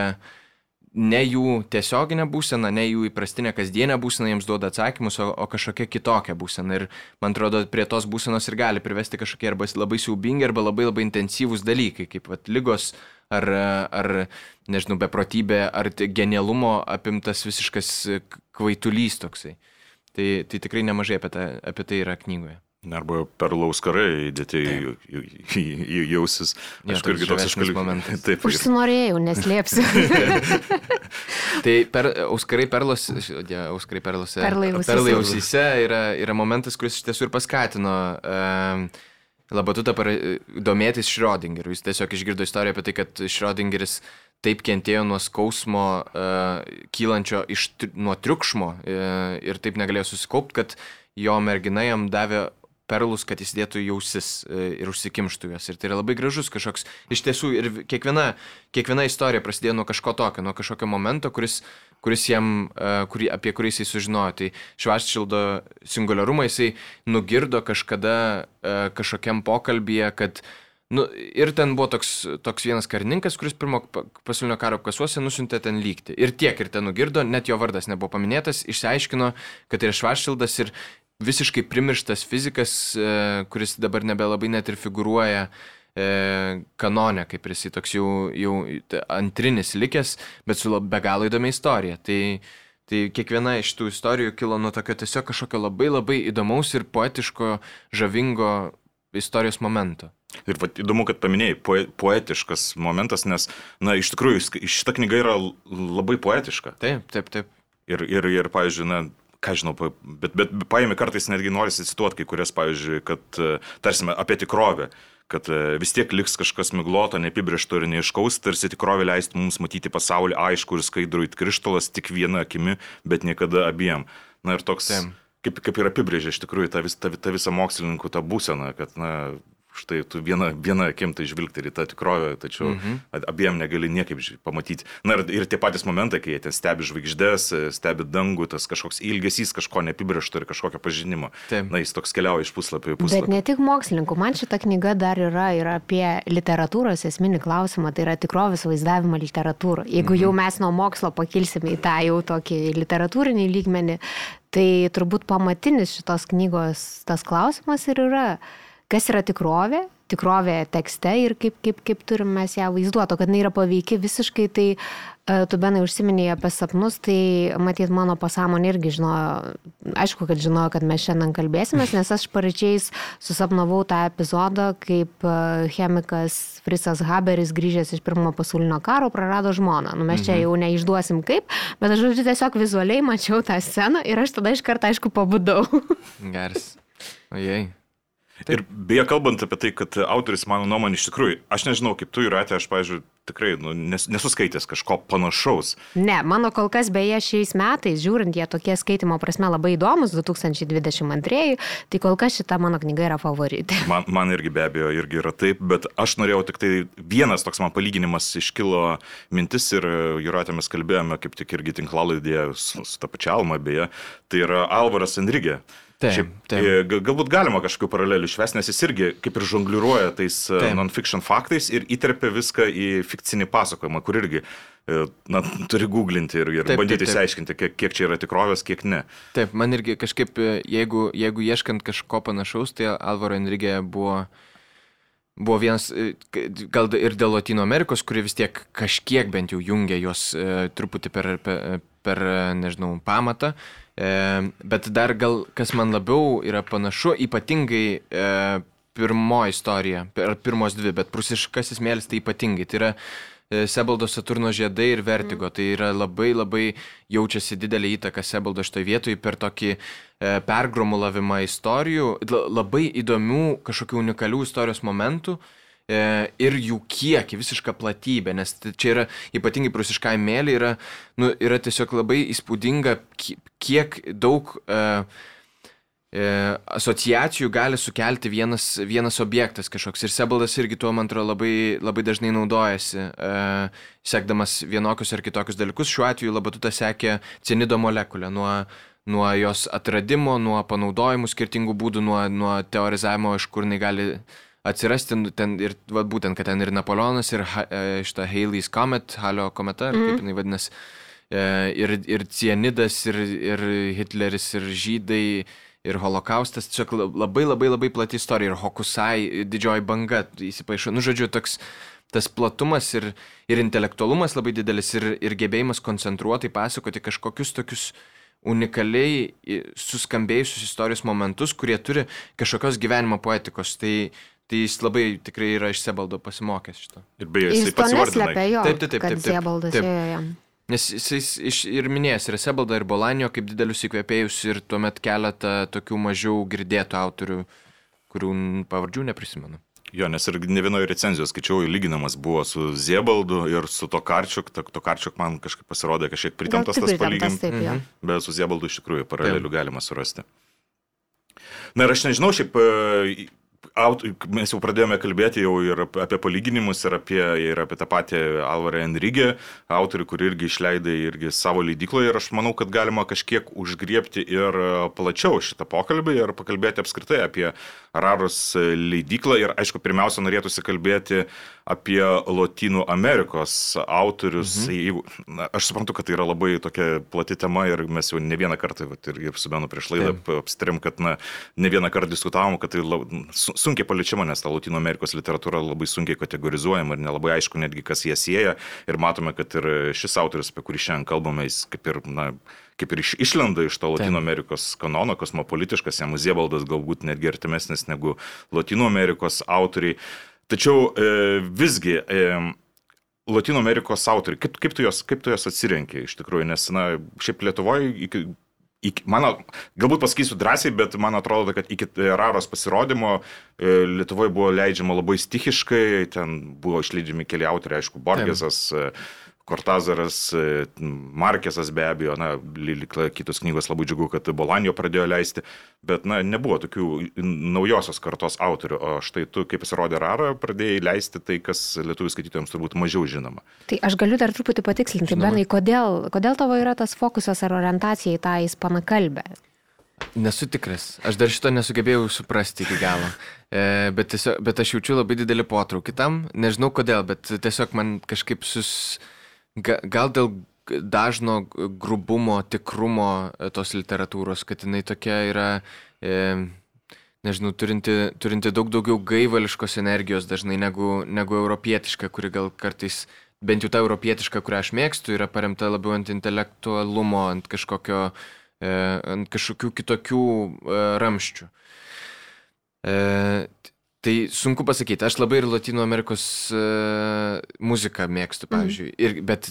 ne jų tiesioginė būsena, ne jų įprastinė kasdienė būsena jiems duoda atsakymus, o, o kažkokia kitokia būsena. Ir man atrodo, prie tos būsenos ir gali privesti kažkokie arba labai siaubingi, arba labai labai intensyvūs dalykai, kaip vat, lygos ar, ar nežinau, beprotybė, ar genialumo apimtas visiškas kvaitulys toksai. Tai, tai tikrai nemažai apie, ta, apie tai yra knygoje. Arba perlaus karai įdėti į, jausis. Aš ja, irgi toks iškalbėjau. Taip. Užsinorėjau, neslėpsiu. tai per, auskarai perlos, ja, auskarai perlose. Perlai ausyse yra, yra momentas, kuris iš tiesų ir paskatino uh, Labatutą domėtis Schrödingeriu. Jis tiesiog išgirdo istoriją apie tai, kad Schrödingeris taip kentėjo nuo skausmo uh, kylančio iš, nuo triukšmo uh, ir taip negalėjo susikaupti, kad jo mergina jam davė perlus, kad jis dėtų į ausis uh, ir užsikimštų juos. Ir tai yra labai gražus kažkoks, iš tiesų, ir kiekviena, kiekviena istorija prasidėjo nuo kažko tokio, nuo kažkokio momento, kuris kuris jam, uh, kurį, apie kurį jisai sužinojo. Tai Švaščildo singuliarumą jisai nugirdo kažkada uh, kažkokiam pokalbėje, kad Nu, ir ten buvo toks, toks vienas karininkas, kuris pirmo pa- pasaulinio karo kasuose nusintė ten lygti. Ir tiek, ir ten nugirdo, net jo vardas nebuvo paminėtas, išsiaiškino, kad tai yra Švašildas ir visiškai primirštas fizikas, e, kuris dabar nebelabai net ir figuruoja e, kanone, kaip ir jisai toks jau, jau antrinis likęs, bet su be galo įdomia istorija. Tai, tai kiekviena iš tų istorijų kilo nuo tokio tiesiog kažkokio labai labai įdomaus ir poetiško, žavingo istorijos momento. Ir vat, įdomu, kad paminėjai poe, poetiškas momentas, nes, na, iš tikrųjų, šita knyga yra labai poetiška. Taip, taip, taip. Ir, ir, ir pavyzdžiui, na, ką žinau, bet, bet paėmė kartais netgi norisi cituoti kai kurias, pavyzdžiui, kad, e, tarsime, apie tikrovę kad e, vis tiek liks kažkas migloto, neapibriešto ir neiškaus, tarsi tikrovė leistų mums matyti pasaulį aišku ir skaidrų it krištolas tik viena akimi, bet niekada abiem. Na ir toks, Taip. kaip, kaip ir apibrėžia iš tikrųjų tą, vis, tą, tą visą mokslininkų tą būseną, kad, na, štai tu vieną, vieną akim tai žvilgti ir į tą tikrovę, tačiau mhm. abiem negali niekaip pamatyti. Na ir, ir tie patys momentai, kai jie ten stebi žvaigždės, e, stebi dangų, tas kažkoks ilgesys, kažko neapibriešto ir kažkokio pažinimo. Taip. Na, jis toks keliauja iš puslapio į Bet puslapį. ne tik mokslininkų, man šita knyga dar yra ir apie literatūros esminį klausimą, tai yra tikrovės vaizdavimą literatūrą. Jeigu jau mes nuo mokslo pakilsime į tą jau tokį literatūrinį lygmenį, tai turbūt pamatinis šitos knygos tas klausimas ir yra, kas yra tikrovė, tikrovė tekste ir kaip, kaip, kaip turim mes ją vaizduoti, o kad jinai yra paveiki visiškai, tai e, tu benai užsiminėjai apie sapnus, tai matyt mano pasąmonė irgi žinojo, aišku, kad žinojo, kad mes šiandien kalbėsimės, nes aš pareičiais susapnavau tą epizodą, kaip e, chemikas Frisas Haberis grįžęs iš pirmo pasaulinio karo prarado žmoną. Nu, mes čia jau neišduosim kaip, bet aš žodžiu tiesiog vizualiai mačiau tą sceną ir aš tada iš karto aišku pabudau. Geras. Ojei. Ir beje, kalbant apie tai, kad autoris, mano nuomonė, iš tikrųjų, aš nežinau, kaip tu įratė, aš, pavyzdžiui, tikrai nu, nes, nesuskaitęs kažko panašaus. Ne, mano kol kas beje šiais metais, žiūrint, jie tokie skaitimo prasme labai įdomus, 2022, tai kol kas šita mano knyga yra favoritė. Man, man irgi be abejo irgi yra taip, bet aš norėjau tik tai vienas toks man palyginimas iškilo mintis ir Juratė mes kalbėjome kaip tik irgi tinklalaidėje su, su ta pačia Alma beje, tai yra Alvaras Enrigė. Taip, taip. e, ga- Galbūt galima kažkokių paralelių išvesti, nes jis irgi kaip ir žongliruoja tais e, non-fiction faktais ir įterpia viską į fikcinį pasakojimą, kur irgi e, na, turi googlinti ir, ir Taip, bandyti taip, taip. įsiaiškinti, kiek, kiek čia yra tikrovės, kiek ne. Taip, man irgi kažkaip, jeigu, jeigu ieškant kažko panašaus, tai Alvaro Enrigė buvo, buvo vienas, gal ir dėl Latino Amerikos, kuri vis tiek kažkiek bent jau jungia juos e, truputį per, per, per, nežinau, pamatą. Bet dar gal, kas man labiau yra panašu, ypatingai e, pirmoji istorija, per pirmos dvi, bet prusiškasis mėlis tai ypatingai. Tai yra e, Sebaldo Saturno žiedai ir Vertigo. Tai yra labai labai jaučiasi didelį įtaką Sebaldo šitoje vietoje per tokį e, pergrumulavimą istorijų, la- labai įdomių kažkokių unikalių istorijos momentų. e, Ir jų kiekį, visišką platybę, nes čia yra ypatingai prusiškai mėly, yra, nu, yra tiesiog labai įspūdinga, ki- kiek daug uh, e, asociacijų gali sukelti vienas, vienas objektas kažkoks. Ir Sebaldas irgi tuo, man atrodo, labai, labai dažnai naudojasi, e, sekdamas vienokius ar kitokius dalykus. Šiuo atveju Labatutas sekė cianido molekulę nuo, nuo jos atradimo, nuo panaudojimų skirtingų būdų, nuo, nuo teorizavimo, iš kur jinai gali atsirasti nu, ten ir va, būtent, kad ten ir Napoleonas, ir ha, e, šita Haley's Comet, Halio kometa, mm. kaip jinai vadinasi, e, ir, ir cianidas, ir, ir Hitleris, ir žydai, ir holokaustas, la- labai labai labai plati istorija, ir Hokusai, didžioji banga įsipaišo. Nu, žodžiu, toks tas platumas ir, ir intelektualumas labai didelis, ir, ir gebėjimas koncentruotai pasakoti kažkokius tokius unikaliai suskambėjusius istorijos momentus, kurie turi kažkokios gyvenimo poetikos. Tai, tai jis labai tikrai yra iš Sebaldo pasimokęs šito. Ir beje, Jis to pats įvardina. jo, Taip, taip, taip, taip, taip. Ziebaldas Taip. ėjo jam. Nes jis iš, ir minėjęs ir Sebaldą, ir Bolanio kaip didelius įkvėpėjus, ir tuomet keletą tokių mažiau girdėtų autorių, kurių pavardžių neprisimenu. Jo, nes ir ne vienoje recenzijoje skaičiau, lyginamas buvo su Ziebaldu ir su Tokarčiuk. To- Tokarčiuk man kažkaip pasirodė kažkiek pritemptas tas palyginimas. Taip, jo. Bet su Ziebaldu iš tikrųjų paralelių galima surasti. Na ir aš nežinau, šiaip e, aut, mes jau pradėjome kalbėti jau ir ap- apie palyginimus, ir apie, ir apie tą patį Alvarą Enrigę, autorių, kurį irgi išleidai irgi savo leidykloje. Ir aš manau, kad galima kažkiek užgriepti ir e, plačiau šitą pokalbį ir pakalbėti apskritai apie Raros leidyklą. Ir aišku, pirmiausia, norėtųsi kalbėti apie Lotynų Amerikos autorius. Mhm. Aš suprantu, kad tai yra labai tokia plati tema ir mes jau ne vieną kartą, ir, ir su Benu prieš laidą apsitarėm, kad na, ne vieną kartą diskutavom, kad tai la, su, sunkiai paliečiama, nes ta Latino Amerikos literatūra labai sunkiai kategorizuojama ir nelabai aišku netgi, kas jie sieja. Ir matome, kad ir šis autorius, apie kurį šiandien kalbame, jis kaip ir, na, kaip ir iš, išlenda iš to Latino Amerikos kanono, kosmopolitiškas, jam Ziebaldas galbūt netgi artimesnis negu Latino Amerikos autoriai. Tačiau e, visgi e, Latino Amerikos autoriai, kaip, kaip, tu jos, kaip tu jos atsirenki iš tikrųjų, nes, na, šiaip Lietuvoje iki, mano, galbūt pasakysiu drąsiai, bet man atrodo, kad iki Raros pasirodymo e, Lietuvoje buvo leidžiama labai stichiškai, ten buvo išleidžiami keli autoriai, aišku, Borgesas. E, Kortazaras, e, Markesas be abejo, na, kitos knygos labai džiugu, kad Bolanio pradėjo leisti, bet, na, nebuvo tokių naujosios kartos autorių, o štai tu, kaip pasirodė Rara, pradėjai leisti tai, kas lietuvių skaitytojams turbūt mažiau žinoma. Tai aš galiu dar truputį patikslinti, Benai, kodėl, kodėl tavo yra tas fokusas ar orientacija į tą ispanakalbę? Nesu tikras. Aš dar šito nesugebėjau suprasti iki galo. E, bet, tiesiog, bet aš jaučiu labai didelį potraukį tam. Nežinau kodėl, bet tiesiog man kažkaip sus... Ga, gal dėl dažno grubumo, tikrumo e, tos literatūros, kad jinai tokia yra, e, nežinau, turinti, turinti daug daugiau gaivališkos energijos dažnai negu, negu europietiška, kuri gal kartais, bent jau ta europietiška, kurią aš mėgstu, yra paremta labiau ant intelektualumo, ant kažkokio, e, ant kažkokių kitokių e, ramščių. E, Tai sunku pasakyti, aš labai ir Latino Amerikos uh, muziką mėgstu, pavyzdžiui, mm. ir, bet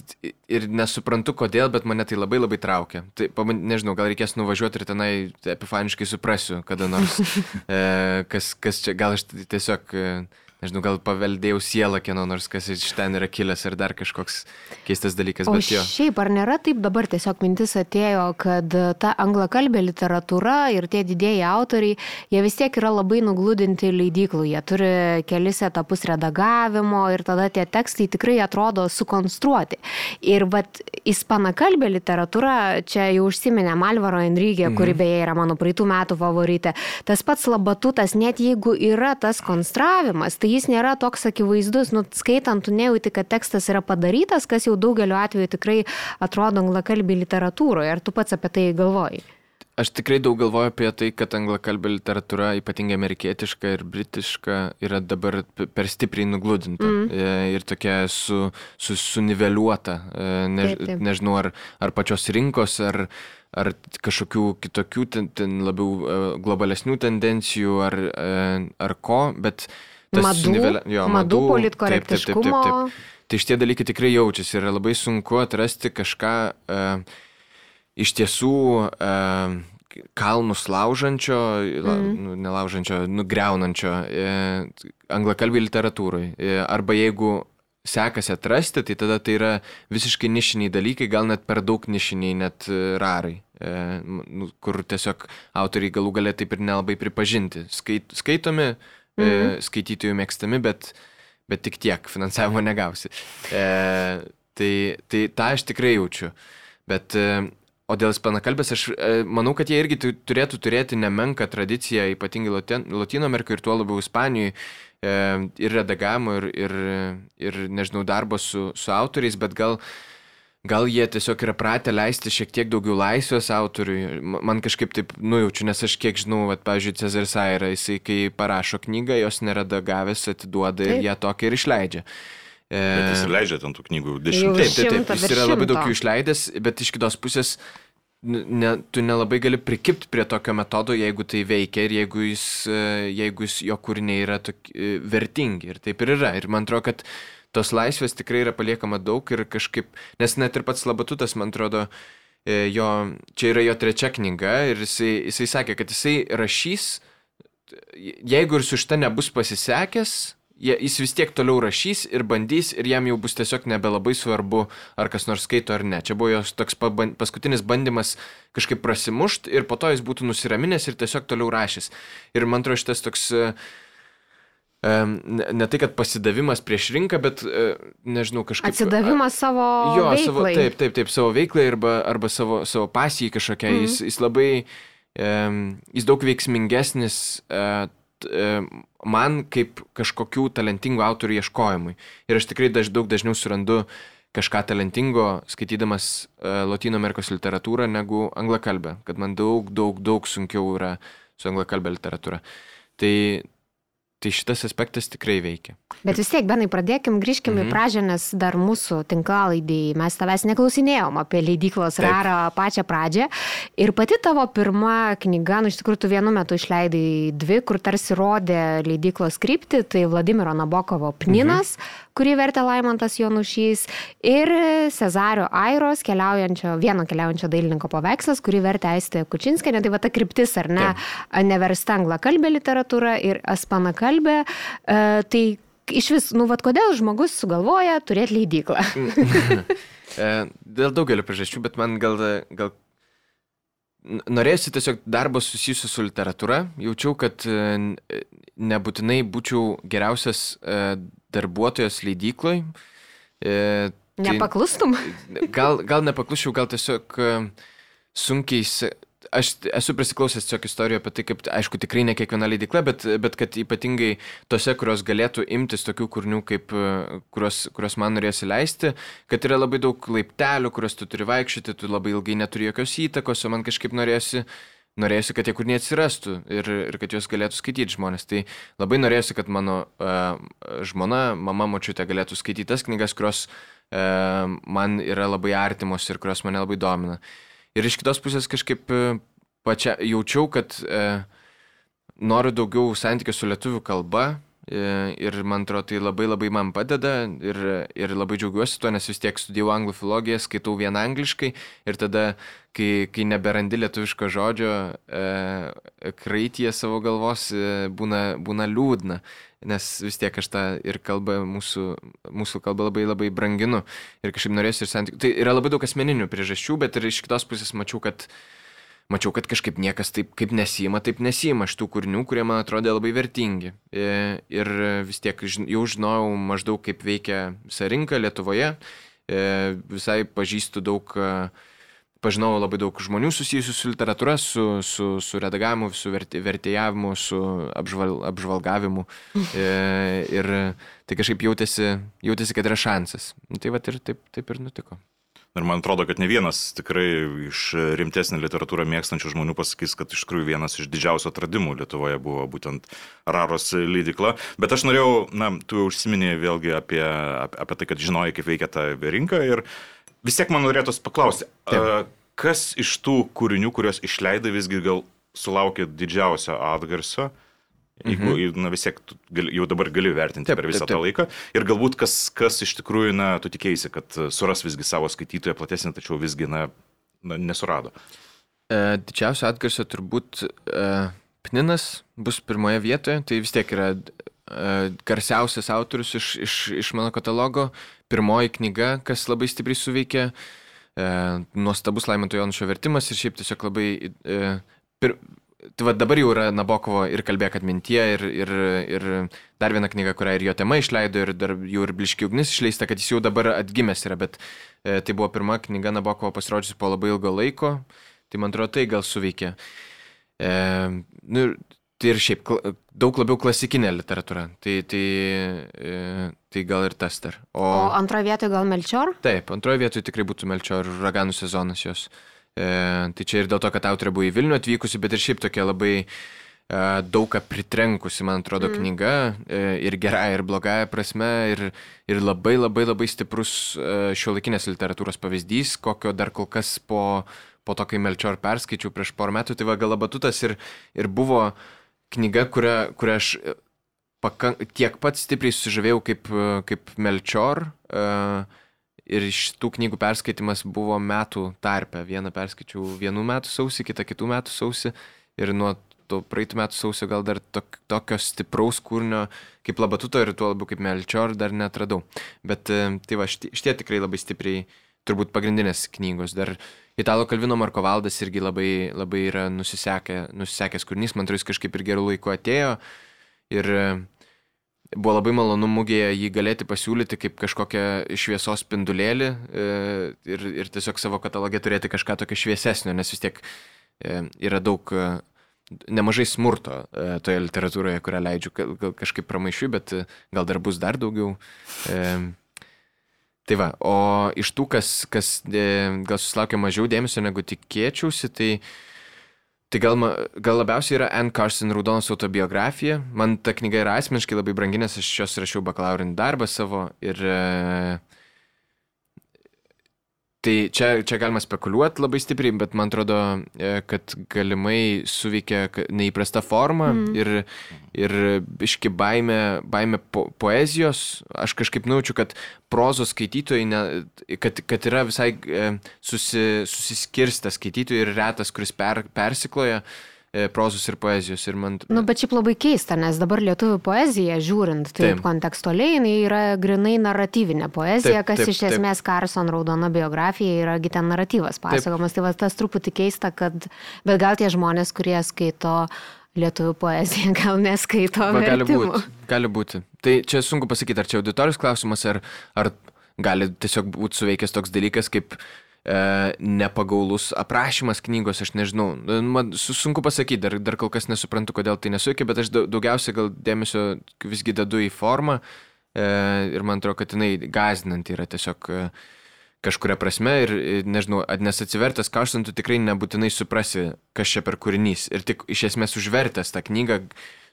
ir nesuprantu kodėl, bet mane tai labai labai traukia. Tai, paman, nežinau, gal reikės nuvažiuoti ir tenai epifaniškai suprasiu, kada nors, uh, kas, kas čia, gal aš tiesiog... Uh, nežinau, gal paveldėjau sielą kieno nors, kas iš ten yra kilęs ar dar kažkoks keistas dalykas. O bet jo. šiaip ar nėra taip dabar tiesiog mintis atėjo, kad ta anglakalbė literatūra ir tie didėjai autoriai, jie vis tiek yra labai nugludinti leidyklų, jie turi kelis etapus redagavimo ir tada tie tekstai tikrai atrodo sukonstruoti. Ir vat ispanakalbė literatūra, čia jau užsiminė Malvaro Enrygė, mhm. kuri beje yra mano praeitų metų favoritė, tas pats labatutas, net jeigu yra tas konstravimas, tai jis nėra toks akivaizdus, nu, skaitant, tu nejauti, kad tekstas yra padarytas, kas jau daugeliu atveju tikrai atrodo anglakalbį literatūroje. Ar tu pats apie tai galvoji? Aš tikrai daug galvoju apie tai, kad anglakalbė literatūra, ypatingai amerikietiška ir britiška, yra dabar per stipriai nugludinta mm. ir tokia su, su, suniveliuota. E, Než, Taip, taip. nežinau, ar, ar pačios rinkos, ar, ar kažkokių kitokių, ten, ten labiau e, globalesnių tendencijų, ar, ar ko, bet tas Madų, sunivele- jo, madų taip, taip, politkorektiškumo. taip, taip, taip. Tai šitie dalykai tikrai jaučiasi ir labai sunku atrasti kažką uh, iš tiesų uh, kalnus laužančio, mm. la, nu, nelaužančio, nugriaunančio uh, anglakalbį literatūrai. Uh, arba jeigu sekasi atrasti, tai tada tai yra visiškai nišiniai dalykai, gal net per daug nišiniai, net e, rarai, e, nu, kur tiesiog autoriai galų galę taip ir nelabai pripažinti. Skait, skaitomi, mhm. e, skaitytojų mėgstami, bet, bet tik tiek, finansavimo negausi. E, tai, tai tą aš tikrai jaučiu. Bet, e, o dėl ispanakalbės, aš e, manau, kad jie irgi tu- turėtų turėti nemenką tradiciją, ypatingai Latin- Latino Amerikoje ir tuo labiau Ispanijoje, ir redagavimo, ir, ir, ir nežinau, darbo su, su autoriais, bet gal, gal jie tiesiog yra pratę leisti šiek tiek daugiau laisvės autoriui. Ma- Man kažkaip taip nujaučiu, nes aš kiek žinau, vat, pavyzdžiui, Cezaris Saira, jisai kai parašo knygą, jos neredagavęs atiduoda Taip. ir ją tokią ir išleidžia. E, Bet jis ir leidžia ten tų knygų Jau dešimtį. Taip, taip, taip, jis yra labai daug jų išleidęs, bet iš kitos pusės ne, tu nelabai gali prikipti prie tokio metodo, jeigu tai veikia ir jeigu, jis, e, jeigu jis, jo kūriniai yra tok, e, vertingi. Ir taip ir yra. Ir man atrodo, kad tos laisvės tikrai yra paliekama daug ir kažkaip, nes net ir pats Labatutas, man atrodo, e, jo, čia yra jo trečia knyga ir jisai, jisai sakė, kad jisai rašys, jeigu ir su šita nebus pasisekęs, jis vis tiek toliau rašys ir bandys ir jam jau bus tiesiog nebelabai svarbu, ar kas nors skaito ar ne. Čia buvo jos toks paskutinis bandymas kažkaip prasimušt ir po to jis būtų nusiraminęs ir tiesiog toliau rašys. Ir man atrodo šitas toks, em, ne, ne tai, kad pasidavimas prieš rinką, bet, e, nežinau, kažkaip... Atsidavimas savo Jo, savo, veiklai. taip, taip, taip, savo veiklai arba, arba savo, savo pasijai kažkokia. Mm jis, jis labai, jis daug veiksmingesnis uh, man kaip kažkokių talentingų autorių ieškojimui. Ir aš tikrai daž, daug dažniau surandu kažką talentingo, skaitydamas Latino Amerikos literatūrą, negu anglakalbę. Kad man daug, daug, daug sunkiau yra su anglakalbė literatūra. Tai, tai šitas aspektas tikrai veikia. Bet vis tiek, Benai, pradėkim, grįžkim mhm. į pradžią, nes dar mūsų tinklalaidėjai mes tavęs neklausinėjom apie leidyklos Taip. rarą pačią pradžią. Ir pati tavo pirma knyga, nu iš tikrųjų, tu vienu metu išleidai dvi, kur tarsi rodė leidyklos kryptį, tai Vladimiro Nabokovo Pninas, mhm. Kurį vertė Laimantas Jonušys, ir Cezario Airos, keliaujančio, vieno keliaujančio dailininko paveikslas, kurį vertė Aistė Kučinskė, tai va ta kryptis, ar ne, neversta anglakalbė literatūra ir aspanakalbė. E, tai iš vis, nu, vad kodėl žmogus sugalvoja turėti leidyklą? E, Dėl daugelio priežasčių, bet man gal, gal norėjusi tiesiog darbo susijusiu su literatūra. Jaučiau, kad e, nebūtinai būčiau geriausias darbuotojas leidykloj. E, tai- Nepaklustum? Gal, gal nepakluščiau, gal tiesiog e, sunkiai... Aš esu prisiklausęs tiesiog istorijų apie tai, kaip, aišku, tikrai ne kiekviena leidikla, bet, bet kad ypatingai tose, kurios galėtų imtis tokių kūrinių, kaip, e, kurios, kurios man norėsi leisti, kad yra labai daug laiptelių, kuriuos tu turi vaikščioti, tu labai ilgai neturi jokios įtakos, o man kažkaip norėsi, norėsi kad tie kūriniai atsirastų ir, ir kad juos galėtų skaityti žmonės. Tai labai norėsi, kad mano uh, žmona, mama, močiutė galėtų skaityti tas knygas, kurios uh, man yra labai artimos ir kurios mane labai domina. Ir iš kitos pusės kažkaip e, pačia jaučiau, kad e, noriu daugiau santykių su lietuvių kalba ir man atrodo tai labai labai man padeda ir, ir labai džiaugiuosi tuo, nes vis tiek studijau anglų filologiją, skaitau vien angliškai ir tada, kai, kai neberandi lietuviško žodžio, e, kraityje savo galvos e, būna, būna liūdna. Nes vis tiek aš tą ir kalbą, mūsų, mūsų kalbą labai labai branginu ir kažkaip norėsiu ir santykių. Tai yra labai daug asmeninių priežasčių, bet ir iš kitos pusės mačiau, kad mačiau, kad kažkaip niekas taip kaip nesima, taip nesima šitų kūrinių, kurie man atrodė labai vertingi. E, Ir vis tiek jau žinojau maždaug, kaip veikia visa rinka Lietuvoje. E, Visai pažįstu daug, e, pažinau labai daug žmonių susijusių su literatūra, su, su, su redagavimu, su vertė, vertėjavimu, su apžval, apžvalgavimu. Ir tai kažkaip jautėsi, jautėsi, kad yra šansas. Nu, Tai va ir taip, taip ir nutiko. Ir man atrodo, kad ne vienas tikrai iš rimtesnį literatūrą mėgstančių žmonių pasakys, kad iš tikrųjų vienas iš didžiausių atradimų Lietuvoje buvo būtent Raros leidikla. Bet aš norėjau, na, tu užsiminėjai vėlgi apie, apie, tai, kad žinojai, kaip veikia ta rinka ir vis tiek man norėtųsi paklausti, a, kas iš tų kūrinių, kuriuos išleidai, visgi gal sulaukė didžiausio atgarsio? Jeigu, mhm. na vis tiek gali, jau dabar gali vertinti Taip, per visą taip, tą taip. laiką ir galbūt kas, kas iš tikrųjų, na, tu tikėjai, kad e, suras visgi savo skaitytoją platesnį, tačiau visgi, na, na nesurado. E, Didžiausio atgarsio turbūt e, Pninas bus pirmoje vietoje, tai vis tiek yra e, garsiausias autorius iš, iš, iš mano katalogo, pirmoji knyga, kas labai stipriai suveikė, e, nuostabus Laimanto Jonušio vertimas ir šiaip tiesiog labai... E, pir, Tai va dabar jau yra Nabokovo ir kalbėk atmintie, ir, ir, ir dar viena knyga, kurią ir jo tema išleido, ir dar jau ir Bliški ugnis išleista, kad jis jau dabar atgimęs yra, bet e, tai buvo pirma knyga Nabokovo pasirodžiusi po labai ilgo laiko, tai man atrodo tai gal suveikė. E, nu, tai ir šiaip daug labiau klasikinė literatūra, tai, tai, e, tai gal ir tas dar. O antroje vietoje gal Melčior? Taip, antroje vietoje tikrai būtų Melčio ir Raganų sezonas jos. E, tai čia ir dėl to, kad autorė buvo į Vilnių atvykusi, bet ir šiaip tokia labai e, daug ką pritrenkusi, man atrodo, mm. knyga e, ir gerąją, ir blogąją prasme, ir, ir labai labai labai stiprus e, šiuolaikinės literatūros pavyzdys, kokio dar kol kas po, po to, kai Melčior perskaičiau prieš porą metų, tai va galabatutas ir, ir buvo knyga, kurią, kurią aš e, pakank, tiek pat stipriai sužavėjau kaip, e, kaip Melčior. Uh, Ir iš tų knygų perskaitimas buvo metų tarpe. Vieną perskaičiau vienų metų sausį, kitą kitų metų sausį. Ir nuo to praeitų metų sausio gal dar tok, tokio stipraus kūrinio kaip Labatuto ir tuo labiau kaip Melčior dar netradau. Bet e, tai va, šitie, šitie tikrai labai stipriai, turbūt pagrindinės knygos. Dar Italo Kalvino Marko Valdas irgi labai, labai yra nusisekę, nusisekęs kūrinys. Man atrodo, jis kažkaip ir gerų laikų atėjo. Ir e, buvo labai malonu mugėje jį galėti pasiūlyti kaip kažkokią šviesos spindulėlį e, ir, ir tiesiog savo katalogė turėti kažką tokio šviesesnio, nes vis tiek e, yra daug, e, nemažai smurto toje literatūroje, kurią leidžiu, gal, kažkaip pramaišiu, bet gal dar bus dar daugiau. Tai va, o iš tų, kas, kas gal susilaukia mažiau dėmesio negu tikėčiausi, tai, tai gal, gal labiausiai yra Anne Carson Raudonos autobiografija. Man ta knyga yra asmeniškai labai brangi, nes aš jos rašiau bakalaurinį darbą savo ir e, Tai čia, čia galima spekuliuoti labai stipriai, bet man atrodo, e, kad galimai suveikia neįprasta forma mm. ir, ir iški baime, baime po, poezijos. Aš kažkaip nujaučiu, kad prozos skaitytojai, ne, kad, kad yra visai e, susi, susiskirsta skaitytojai ir retas, kuris per, persikloja e, prozos ir poezijos. Ir man, Nu, bet šiaip labai keista, nes dabar lietuvių poezija, žiūrint taip, Taip. taip. kontekstualiai, jinai yra grinai naratyvinė poezija, Taip, kas taip, iš taip. esmės Carson raudona biografija yra ten naratyvas pasakomas. Tai va tas truputį keista, kad, bet gal tie žmonės, kurie skaito lietuvių poeziją, gal neskaito. Va, gali būti. Gali būti. Tai čia sunku pasakyti, ar čia auditorijos klausimas, ar, ar gali tiesiog būti suveikęs toks dalykas kaip e, nepagaulus aprašymas knygos, aš nežinau. Man su- sunku pasakyti, dar, dar kol kas nesuprantu, kodėl tai nesuveikia, bet aš dau- daugiausia gal dėmesio visgi dedu į formą e, ir man atrodo, kad jinai gazinanti yra tiesiog. E, kažkuria prasme ir, e, nežinau, nes atsivertęs Carson tu tikrai nebūtinai suprasi, kas čia per kūrinys. Ir tik iš esmės užvertęs tą knygą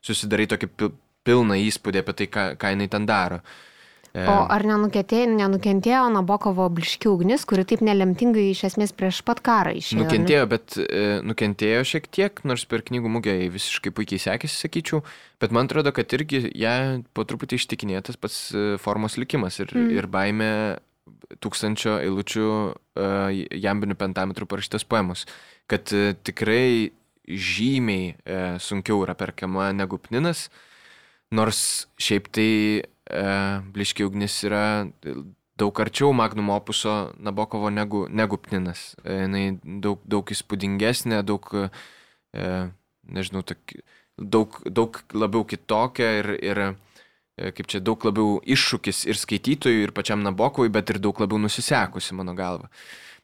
susidarai tokį pil, pilną įspūdį apie tai, ką, ką jinai ten daro. E, O ar nenukentėjo, nenukentėjo Nabokovo bliški ugnis, kuri taip nelemtingai iš esmės prieš pat karą išėjo? ar ne? Nukentėjo, bet e, nukentėjo šiek tiek, nors per knygų mugę visiškai puikiai sekėsi, sakyčiau, bet man atrodo, kad irgi ją po truputį ištikinėjo tas pats e, formos likimas ir, mm. ir baime tūkstančio eilučių e, jambinių pentametrų parašytos poemos, kad e, tikrai žymiai e, sunkiau yra perkama negu pninas, nors šiaip tai e, bliški ugnis yra daug arčiau Magnum opuso Nabokovo negu, negu Pninas. E, jinai daug, daug įspūdingesnė, daug, e, nežinau, tok, daug, daug labiau kitokia ir, ir e, kaip čia, daug labiau iššūkis ir skaitytojui, ir pačiam Nabokovui, bet ir daug labiau nusisekusi, mano galva.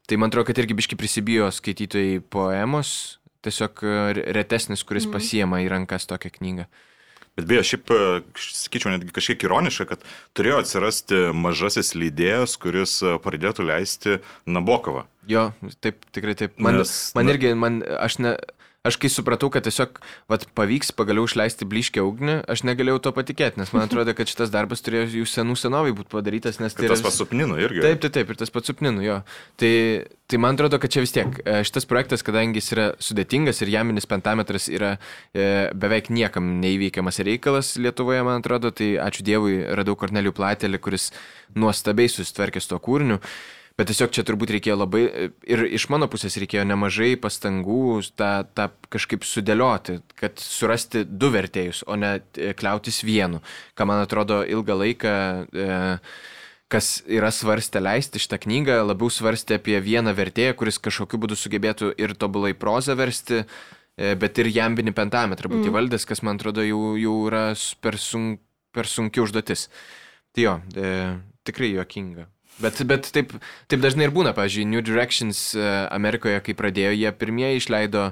Tai man atrodo, kad irgi biški prisibijo skaitytojai poemos, tiesiog retesnis, kuris mm. pasiema į rankas tokią knygą. Bet beje, šiaip, e, sakyčiau, netgi kažkiek ironiška, kad turėjo atsirasti mažasis leidėjas, kuris e, pradėtų leisti Nabokovą. Jo, taip, tikrai taip. Man, Nes, man irgi, man, aš, ne, aš kai supratau, kad tiesiog vat, pavyks pagaliau išleisti bliškę ugnį, aš negalėjau to patikėti, nes man atrodo, kad šitas darbas turėjo jau senų senovai būti padarytas, nes tai yra... tas pasupninu irgi. Taip, taip, taip, ir tas pats supninu, jo. Tai, tai man atrodo, kad čia vis tiek e, šitas projektas, kadangi jis yra sudėtingas ir jaminis pentametras yra e, beveik niekam neįveikiamas reikalas Lietuvoje, man atrodo, tai ačiū Dievui radau Kornelių Platelį, kuris nuostabiai susitvarkė su to kūriniu. Bet tiesiog čia turbūt reikėjo labai, ir iš mano pusės reikėjo nemažai pastangų tą, tą kažkaip sudėlioti, kad surasti du vertėjus, o ne e, kliautis vienu, ką man atrodo ilgą laiką e, kas yra svarstę leisti šitą knygą, labiau svarstė apie vieną vertėją, kuris kažkokiu būdu sugebėtų ir tobulai prozą versti, e, bet ir jambinį pentametrą būti mm. valdęs, kas man atrodo jau, jau yra per, sun, per sunki užduotis. Tai jo, e, tikrai juokinga. Bet, bet taip, taip dažnai ir būna, pavyzdžiui, New Directions e, Amerikoje, kai pradėjo, jie pirmieji išleido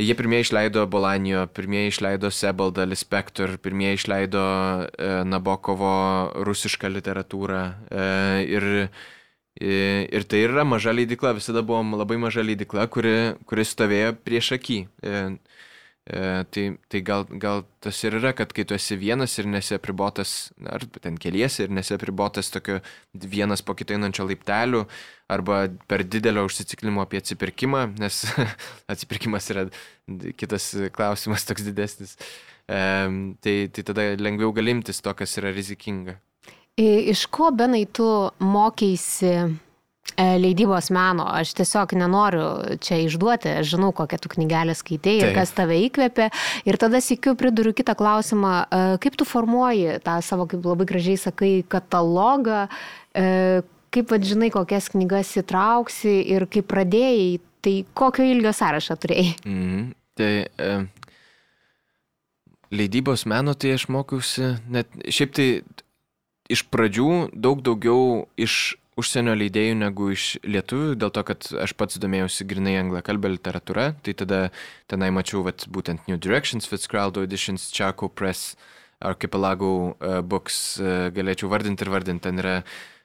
Jie pirmieji išleido Bolanijo, pirmieji išleido Sebaldą, Lispektor, pirmieji išleido e, Nabokovo rusišką literatūrą. E, ir, e, ir tai yra maža leidikla, visada buvo labai maža leidikla, kuri, kuri stovėjo prieš akį. E, tai tai gal, gal tas ir yra, kad kai tu esi vienas ir nesi apribotas, ar ten keliesi ir nesi apribotas tokio vienas po kito einančio laiptelių, arba per didelio užsiciklinimo apie atsipirkimą, nes atsipirkimas yra kitas klausimas toks didesnis. Um, tai, tai tada lengviau galimtis to, kas yra rizikinga. Iš ko, Benai, tu mokėsi e, leidybos meno? Aš tiesiog nenoriu čia išduoti, aš žinau, kokią tu knygelę skaitai ir kas tave įkvėpė. Ir tada sėkiu priduriu kitą klausimą, e, kaip tu formuoji tą savo, kaip labai gražiai sakai, katalogą, e, kaip vad žinai, kokias knygas įtrauksi ir kaip pradėjai, tai kokio ilgio sąrašą turėjai? Mhm. Tai e, leidybos meno tai aš mokiausi, net šiaip tai iš pradžių daug daugiau iš užsienio leidėjų negu iš lietuvių, dėl to, kad aš pats domėjausi grinai anglakalbę literatūrą, tai tada tenai mačiau vat, būtent New Directions, Fitzcarraldo Editions, Chaco Press, Archipelago uh, Books, uh, galėčiau vardinti ir vardinti, ten yra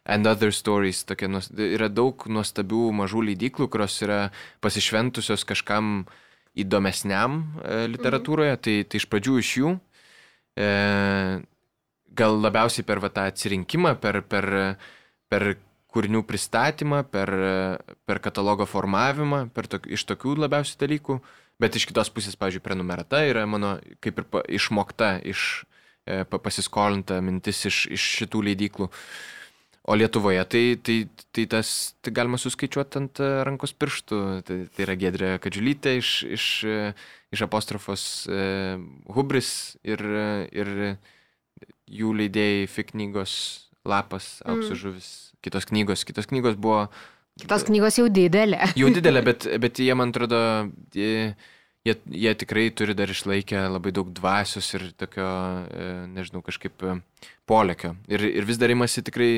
And Other Stories, tokia, yra daug nuostabių mažų leidyklų, kurios yra pasišventusios kažkam įdomesniam e, literatūroje, tai, tai iš pradžių iš jų, e, gal labiausiai per va, tą atsirinkimą, per, per, per kūrinių pristatymą, per, per katalogo formavimą, per tok, iš tokių labiausiai dalykų, bet iš kitos pusės, pavyzdžiui, prenumerata yra mano kaip ir pa, išmokta, iš, e, pa- pasiskolinta mintis iš, iš šitų leidyklų. O Lietuvoje tai, tai, tai tas tai galima suskaičiuoti ant e, rankos pirštų. Tai, tai yra Gedrė Kadžiulytė iš, iš, e, iš apostrofos e, Hubris ir, e, ir jų leidėjai Fi knygos Lapas, Auksų Mm. Kitos knygos. Kitos knygos buvo Kitos knygos jau didelė. jau didelė, bet, bet jie, man atrodo, jie, jie, jie tikrai turi dar išlaikę labai daug dvasios ir tokio, e, nežinau, kažkaip e, polėkio. Ir, ir vis dar imasi tikrai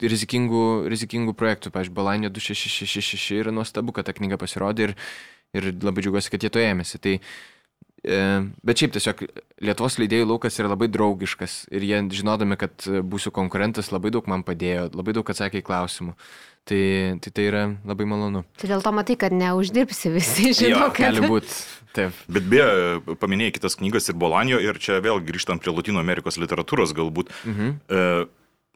rizikingų, rizikingų projektų. Pavyzdžiui, Balanio 2666 yra nuostabu, kad ta knyga pasirodė ir, ir labai džiaugiuosi, kad jie to ėmėsi. Tai, e, bet šiaip tiesiog Lietuvos leidėjų laukas yra labai draugiškas ir jie, žinodami, kad būsiu konkurentas, labai daug man padėjo, labai daug atsakė į klausimų. Tai, tai tai yra labai malonu. Tai dėl to matai, kad neuždirbsi visi, žinau, kad... Gali būti. Taip. Bet beje, paminėjai kitas knygas ir Bolanio, ir čia vėl grįžtant prie Latino Amerikos literatūros galbūt. Mhm. E,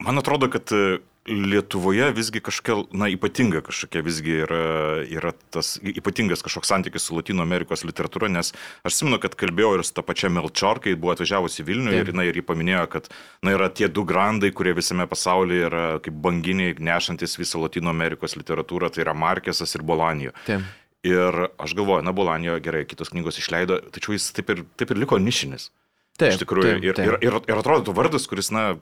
Man atrodo, kad e, Lietuvoje visgi kažkokia, na, ypatinga kažkokia visgi yra, yra tas ypatingas kažkoks santykis su Latino Amerikos literatūra, nes aš simenu, kad kalbėjau ir su ta pačia Melchor, kai buvo atvažiavusi į Vilnių Taip. ir, na, ir jį paminėjo, kad, na, yra tie du grandai, kurie visame pasaulyje yra kaip banginiai, nešantis visą Latino Amerikos literatūrą, tai yra Markesas ir Bolanijo. Taip. Ir aš galvoju, na, Bolanijo gerai, kitos knygos išleido, tačiau jis taip ir, taip ir liko nišinis. Taip. Iš tikrųjų, taip, ir, taip. ir, ir, ir atrodo vardas, kuris, na,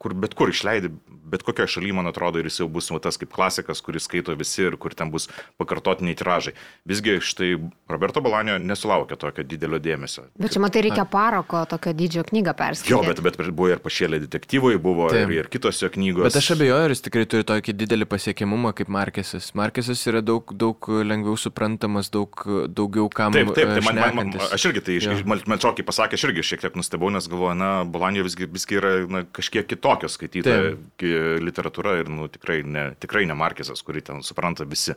kur bet kur išleidai, bet kokioje šalyje, man atrodo, ir jis jau bus tas kaip klasikas, kuris skaito visi ir kur ten bus pakartotiniai tiražai. Visgi štai Roberto Balanio nesulaukė tokio didelio dėmesio. Bet čia matai, reikia paroko tokio dydžio knygą perskaityti. Jo, bet, bet buvo ir pašėlė detektyvai, buvo Taip. ir, ir kitos jo knygos. Bet aš abejoju, ar jis tikrai turi tokį didelį pasiekimumą kaip Markesas. Markesas yra daug, daug lengviau suprantamas, daug daugiau kam. Taip, taip, tai e, man, man, man, aš irgi tai Jo. Melčokį pasakė, aš irgi šiek tiek nustebau, nes galvoju, na, Balanio visgi, visgi yra na, kažkiek kitokio skaityta Taip. literatūra ir, nu, tikrai ne, tikrai ne Markesas, kurį ten supranta visi.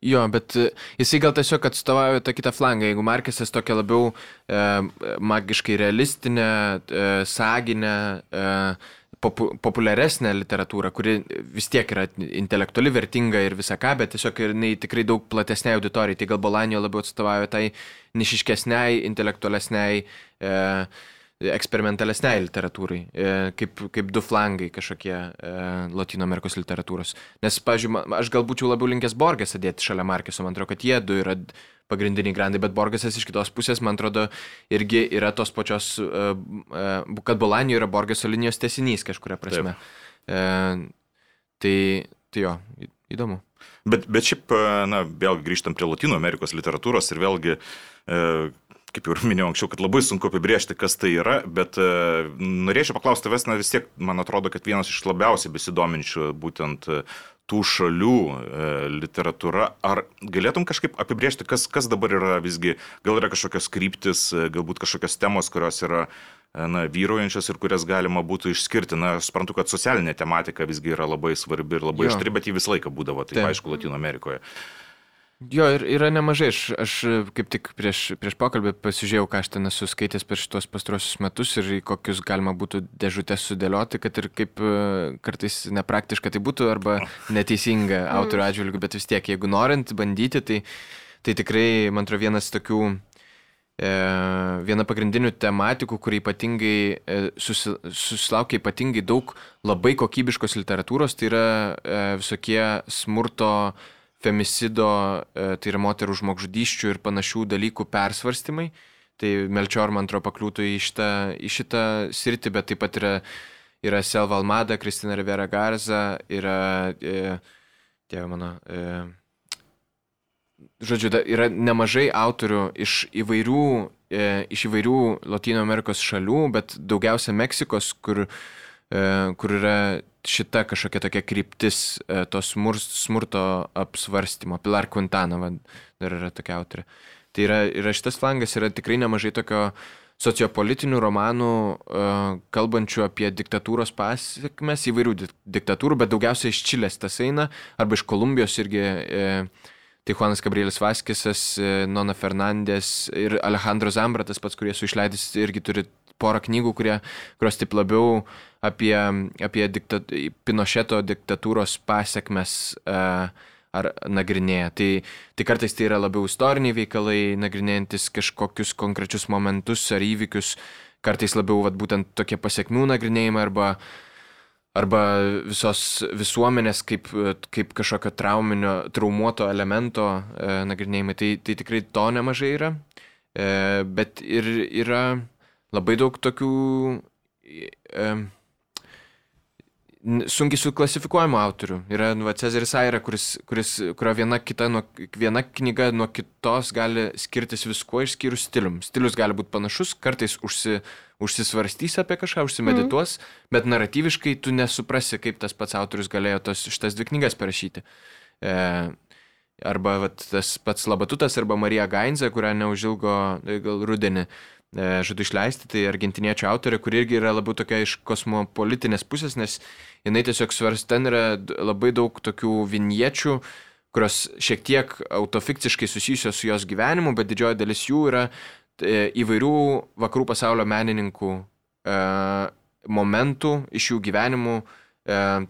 Jo, bet e, jisai gal tiesiog atstovauja tą kitą flangą. Jeigu Markesas tokia labiau e, magiškai realistinė, e, saginė, e, popu, populiaresnė literatūra, kuri vis tiek yra intelektuali, vertinga ir visą ką, bet tiesiog ir jinai tikrai daug platesnei auditorijai. Tai gal Balanio labiau atstovauja tai nišiškesniai, intelektualesniai. E, eksperimentalesniai literatūrai, e, kaip, kaip du flangai kažkokie e, Latino Amerikos literatūros. Nes, pažiūrėjau, aš gal būčiau labiau linkęs Borgesą dėti šalia Markeso, man atrodo, kad jie du yra pagrindiniai grandai, bet Borgesas iš kitos pusės, man atrodo, irgi yra tos pačios, e, kad Bolanio yra Borgeso linijos tesinys kažkuria prasme. E, tai, tai jo, įdomu. Bet, bet šiaip, na, vėlgi grįžtam prie Latino Amerikos literatūros ir vėlgi, kaip jau ir minėjau anksčiau, kad labai sunku apibriežti, kas tai yra, bet e, norėčiau paklausti tavęs, na vis tiek, man atrodo, kad vienas iš labiausiai besidominčių būtent e, tų šalių e, literatūra, ar galėtum kažkaip apibriežti, kas, kas dabar yra visgi, gal yra kažkokios kryptis, e, galbūt kažkokios temos, kurios yra na, vyraujančios ir kurias galima būtų išskirti. Na, aš suprantu, kad socialinė tematika visgi yra labai svarbi ir labai aštri, bet ji visą laiką būdavo, tai Taip. aišku, Latino Amerikoje. Jo, ir yra nemažai. Aš, aš kaip tik prieš, prieš pokalbį pasižiūrėjau, ką aš ten esu skaitęs per šitos pastrosius metus ir kokius galima būtų dėžutės sudėlioti, kad ir kaip e, kartais nepraktiška tai būtų arba neteisinga autorių atžvilgių, bet vis tiek, jeigu norint bandyti, tai, tai tikrai, man atrodo, vienas tokių e, viena pagrindinių tematikų, kuri ypatingai e, susi, susilaukia ypatingai daug labai kokybiškos literatūros, tai yra e, visokie smurto, femicido, e, tai yra moterų žmogžudyščių ir panašių dalykų persvarstymai. Tai Melčior, man atrodo, pakliūtų į šitą, į šitą sritį, bet taip pat yra, yra Selva Almada, Kristina Rivera Garza, yra, e, tėve mano, e, žodžiu, da, yra nemažai autorių iš įvairių, e, iš įvairių Latino Amerikos šalių, bet daugiausia Meksikos, kur, kur yra šita kažkokia tokia kryptis e, to smur, smurto apsvarstymo. Pilar Quintana, va, dar yra tokia autorė. Tai yra, yra šitas flangas, yra tikrai nemažai tokio sociopolitinių romanų, uh, kalbančių apie diktatūros pasiekmes, įvairių di diktatūrų, bet daugiausiai iš Čilės tas eina, arba iš Kolumbijos irgi. Uh, Tai Juanas Gabrielis Vaskisas, Nona Fernandės ir Alejandro Zambra, tas pats, kurie su išleidys, irgi turi porą knygų, kurie, kurios taip labiau apie, apie diktat, Pinošeto diktatūros pasiekmes uh, ar nagrinėja. Tai, tai kartais tai yra labiau istoriniai veikalai, nagrinėjantis kažkokius konkrečius momentus ar įvykius, kartais labiau vat, būtent tokie pasiekmių nagrinėjimai arba arba visos visuomenės kaip, kaip kažkokio trauminio, traumuoto elemento e, nagrinėjimai, tai, tai tikrai to nemažai yra, e, bet ir yra labai daug tokių e, sunkiai suklasifikuojamų autorių. Yra nu, Cezaris Aira, kuris, kuris, kurio viena, kita, nuo, viena knyga nuo kitos gali skirtis viskuo išskyrus stilium. Stilius gali būti panašus, kartais užsi, užsisvarstys apie kažką, užsimedituos, mm. bet naratyviškai tu nesuprasi, kaip tas pats autorius galėjo tos, šitas dvi knygas parašyti. E, arba vat, tas pats Labatutas, arba Marija Gainze, kurią neužilgo gal rudenį E, žadu išleisti, tai argentiniečių autorė, kuri irgi yra labiau tokia iš kosmopolitinės pusės, nes jinai tiesiog svars, ten yra labai daug tokių viniečių, kurios šiek tiek autofikciškai susijusios su jos gyvenimu, bet didžioji dalis jų yra e, įvairių vakarų pasaulio menininkų e, momentų iš jų gyvenimų e,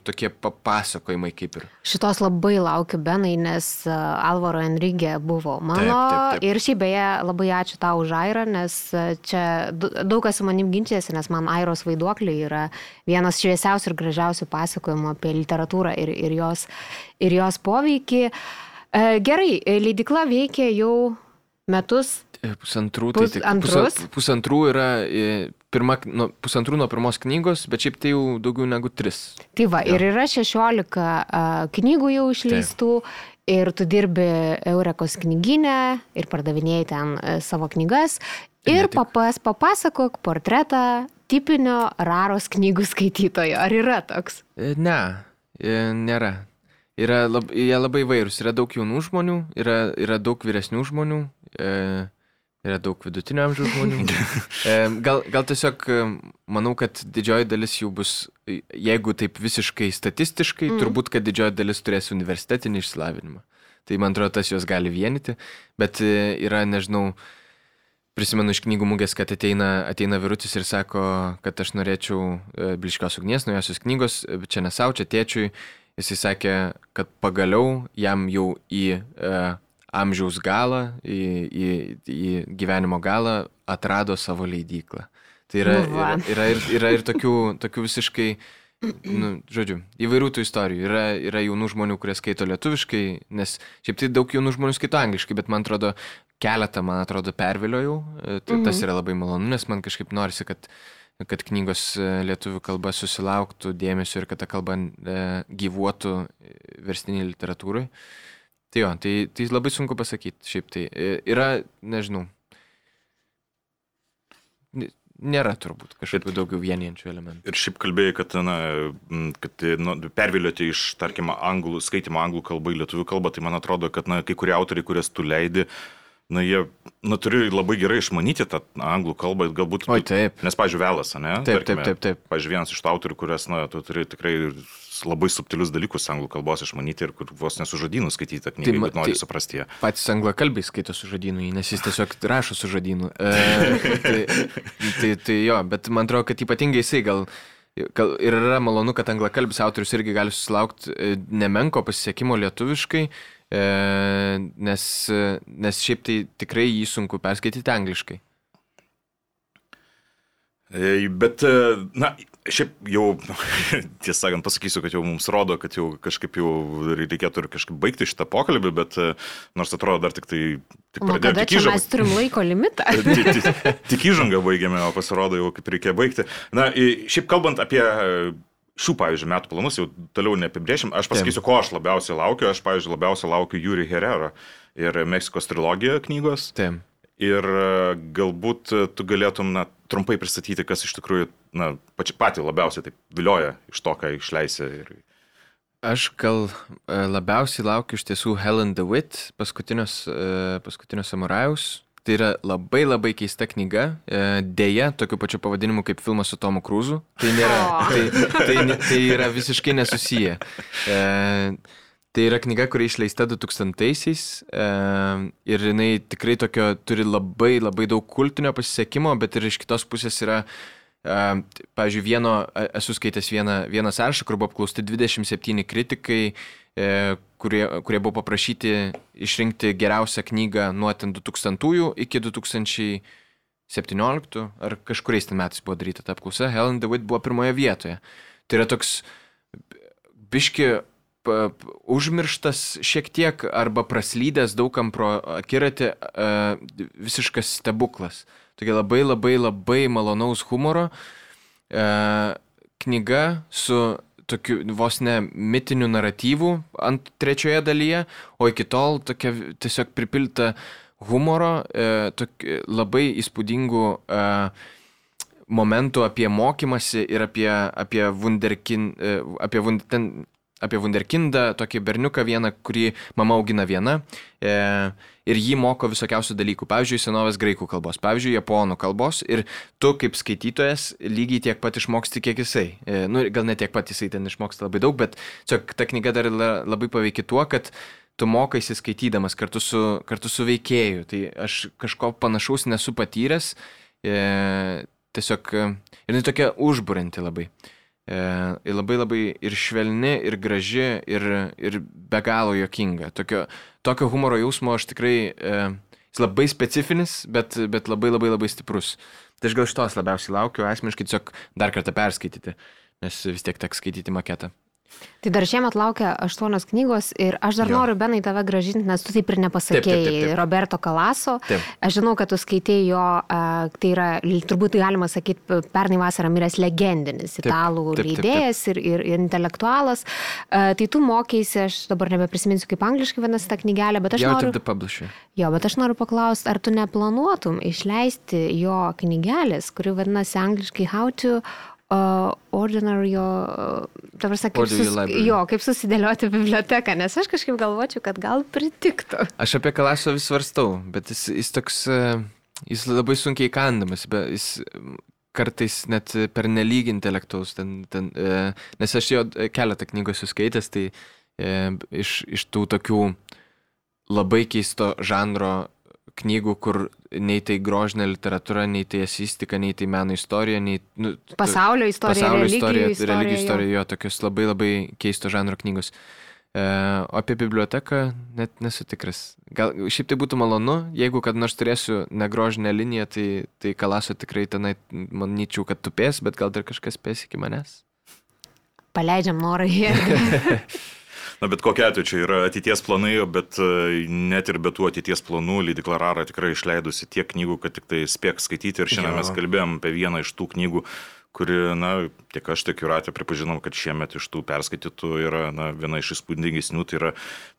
tokie papasakojimai kaip ir. Šitos labai laukiu Benai, nes e, Alvaro Enrigė buvo mano. Taip, taip, taip. Ir šiaip beje, labai ačiū tau už Airą, nes e, čia daug kas su manim ginčiasi, nes man Airos vaiduokliai yra vienas šviesiausių ir gražiausių pasakojimų apie literatūrą ir, ir, jos, ir jos poveikį. E, gerai, leidikla veikia jau metus. Pusantrų, tai tik, pusa, pusantrų yra pirma, nu, pusantrų nuo pirmos knygos, bet šiaip tai jau daugiau negu tris. Tai va, jo. ir yra 16 uh, knygų jau išleistų. Taip. Ir tu dirbi Eurekos knyginę ir pardavinėjai ten savo knygas. Ir papas, papasakok portretą tipinio raros knygų skaitytojo. Ar yra toks? E, ne, e, nėra. Yra lab, jie labai vairūs. Yra daug jaunų žmonių, yra, yra daug vyresnių žmonių. E, Yra daug vidutinio amžiaus žmonių. gal, gal tiesiog manau, kad didžioji dalis jų bus, jeigu taip visiškai statistiškai, mm. turbūt, kad didžioji dalis turės universitetinį išsilavinimą. Tai man atrodo, tas juos gali vienyti, bet e, yra, nežinau, prisimenu iš knygų mugės, kad ateina, ateina virutis ir sako, kad aš norėčiau e, Bliškios ugnies, naujosios knygos, čia ne savo, čia tėčiui. Jisai sakė, kad pagaliau jam jau į uh, amžiaus galą, į, į, į gyvenimo galą atrado savo leidyklą. Tai yra, nu yra, yra, ir, yra ir tokių, tokių visiškai, nu, žodžiu, įvairių tų istorijų. Yra, yra jaunų žmonių, kurie skaito lietuviškai, nes šiaip tai daug jaunų žmonių skaito angliškai, bet man atrodo, keletą, man atrodo, perviliojau. E, tai tas mhm. yra labai malonu, nes man kažkaip norisi, kad kad knygos e, lietuvių kalba susilauktų dėmesio ir kad ta kalba e, gyvuotų verstiniai literatūrai. Tai jo, tai, tai labai sunku pasakyti. Šiaip tai e, yra, nežinau, nėra turbūt kažkokių daugiau vienijančių elementų. Ir šiaip kalbėjai, kad, na, kad nu, pervilioti iš, tarkim, anglų, skaitimo anglų kalbą į lietuvių kalbą, tai man atrodo, kad na, kai kurie autoriai, kurias tu leidi, na, jie, na, turi labai gerai išmanyti tą anglų kalbą, galbūt. O, taip. Nes, pažiūrėjau, Velas, ne? Taip, Tarkime, taip, taip. taip. Pažiūrėjau, vienas iš autorių, kurias, na, tu turi tikrai labai subtilius dalykus anglų kalbos išmanyti ir kur vos nesužadynų skaityti tą knygą, tai, bet nori tai suprasti ją. Patys anglakalbiai skaito sužadynų, nes jis tiesiog rašo sužadynų. E, tai, tai, tai jo, bet man atrodo, kad ypatingai jisai gal Ir yra malonu, kad anglakalbis autorius irgi gali susilaukti e, nemenko pasisekimo lietuviškai, e, nes, nes šiaip tai tikrai jį sunku perskaityti angliškai. E, bet, na, Šiaip jau, tiesą sakant, pasakysiu, kad jau mums rodo, kad jau kažkaip jau reikėtų ir kažkaip baigti šitą pokalbį, bet e, nors atrodo dar tik tai... Tik nu, pradėjome. Tik įžangą. Mes turim laiko limitą. tik, tik, įžangą baigėme, o pasirodo jau kaip reikia baigti. Na, šiaip kalbant apie šių, pavyzdžiui, metų planus jau toliau neapibrėšim. Aš pasakysiu, ko aš labiausiai laukiu. Aš, pavyzdžiui, labiausiai laukiu Jūri Herrera ir Meksikos trilogija knygos. Taip. Ir e, galbūt e, tu galėtum na, trumpai pristatyti, kas iš tikrųjų na, pači, patį labiausiai taip vilioja iš to, ką išleisi. Ir... Aš gal e, labiausiai laukiu iš tiesų Helen DeWitt, paskutinios, paskutinio samurajaus. Tai yra labai labai keista knyga, dėja, tokiu pačiu pavadinimu kaip filmas su Tomu Cruzu. Tai, nėra, tai, tai, tai yra visiškai nesusiję. Tai yra knyga, kuri išleista 2000-aisiais e, ir jinai tikrai tokio turi labai labai daug kultinio pasisekimo, bet ir iš kitos pusės yra, e, pavyzdžiui, vieno, esu skaitęs vieną, vieną sąrašą, kur buvo apklausti 27 kritikai, e, kurie, kurie buvo paprašyti išrinkti geriausią knygą nuo 2000 iki 2017 ar kažkuriais ten metais buvo daryta ta apklausa. Helen DeWitt buvo pirmoje vietoje. Tai yra toks biški užmirštas šiek tiek arba praslydęs daugam pro akiratį e, visiškas stebuklas. Tokia labai labai labai malonaus humoro e, knyga su tokiu vos ne mitiniu naratyvu ant trečioje dalyje, o iki tol tokia tiesiog pripilta humoro, e, tok, labai įspūdingų e, momentų apie mokymasi ir apie, apie wunderkin, e, apie wund, ten apie Wunderkindą, tokį berniuką vieną, kurį mama augina viena. E, ir jį moko visokiausių dalykų. Pavyzdžiui, senovės graikų kalbos, pavyzdžiui, japonų kalbos. Ir tu kaip skaitytojas lygiai tiek pat išmoksti, kiek jisai. E, nu, gal ne tiek pat jisai ten išmoksta labai daug, bet čia ta knyga dar labai paveikia tuo, kad tu mokaisi skaitydamas kartu su, kartu su veikėju. Tai aš kažko panašaus nesu patyręs. E, tiesiog, ir jinai tokia užburinti labai. E, labai labai ir švelni, ir graži, ir, ir be galo jokinga. Tokio, tokio humoro jausmo aš tikrai, e, jis labai specifinis, bet, bet labai labai labai stiprus. Tai aš gal šitos labiausiai laukiu, asmeniškai tiesiog dar kartą perskaityti, nes vis tiek teks skaityti maketą. Tai dar šiemet laukia aštuonios knygos ir aš dar jo. noriu Benai tave gražinti, nes tu taip ir nepasakėjai taip, taip, taip, taip. Roberto Kalaso. Taip. Aš žinau, kad tu skaitėjai jo, tai yra, turbūt galima sakyti, pernai vasarą miręs legendinis taip, italų taip, leidėjas taip, taip. Ir, ir, intelektualas. Tai tu mokėsi, aš dabar nebeprisiminsiu, kaip angliškai vadinasi ta knygelė, bet aš Jau noriu... Jo, bet aš noriu paklausti, ar tu neplanuotum išleisti jo knygelės, kuri vadinasi angliškai How to uh, ordinary, uh, ta prasme, kaip, sus, jo, kaip susidėlioti biblioteką, nes aš kažkaip galvočiau, kad gal pritiktų. Aš apie Kalasą vis svarstau, bet jis, jis toks, jis labai sunkiai kandamas, bet jis kartais net per nelyg intelektualus, ten, ten, nes aš jo keletą knygų esu skaitęs, tai iš, iš tų tokių labai keisto žanro knygų, kur nei tai grožinė literatūra, nei tai esistika, nei tai meno istorija, nei... Nu, pasaulio istorija, pasaulio religijų istorija, istorija, religijų istorija, jo, tokios labai labai keisto žanro knygos. E, o apie biblioteką net nesu tikras. Gal šiaip tai būtų malonu, jeigu kad nors turėsiu negrožinę liniją, tai, tai kalaso tikrai tenai manyčiau, kad tupės, bet gal dar kažkas spės iki manęs. Paleidžiam norą jie. Na, bet kokia atveju čia yra ateities planai, bet e, net ir be tų ateities planų Lydikla Rara tikrai išleidusi tiek knygų, kad tik tai spėk skaityti ir šiandien jo. mes kalbėjom apie vieną iš tų knygų kuri, na, tiek aš, tiek Juratė pripažinom, kad šiemet iš tų perskaitytų yra na, viena iš įspūdingesnių, tai yra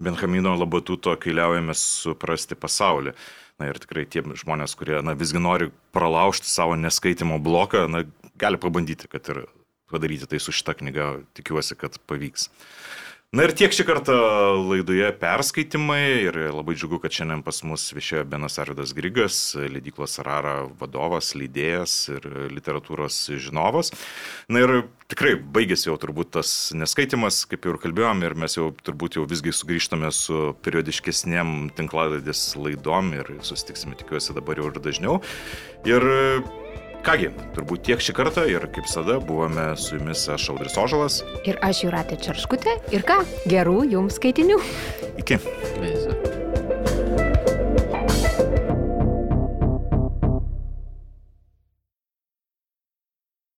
Benjamino Labatuto Kailiaujame suprasti pasaulį. Na ir tikrai tie žmonės, kurie na, visgi nori pralaužti savo neskaitimo bloką, na, gali pabandyti, kad ir padaryti tai su šita knyga, tikiuosi, kad pavyks. Na ir tiek šį kartą laidoje perskaitimai ir labai džiugu, kad šiandien pas mus viešėjo Benas Arvidas Grigas, leidyklos Arara vadovas, leidėjas ir literatūros žinovas. Na ir tikrai baigėsi jau turbūt tas neskaitimas, kaip jau ir kalbėjom, ir mes jau turbūt jau visgi sugrįžtame su periodiškesnėm tinklaladės laidom ir susitiksime tikiuosi dabar jau ir dažniau. Ir Kągi, turbūt tiek šį kartą ir kaip visada buvome su jumis aš Audris Ožalas. Ir aš Juratė Čarškutė. Ir ką, gerų jums skaitinių. Iki. Vis.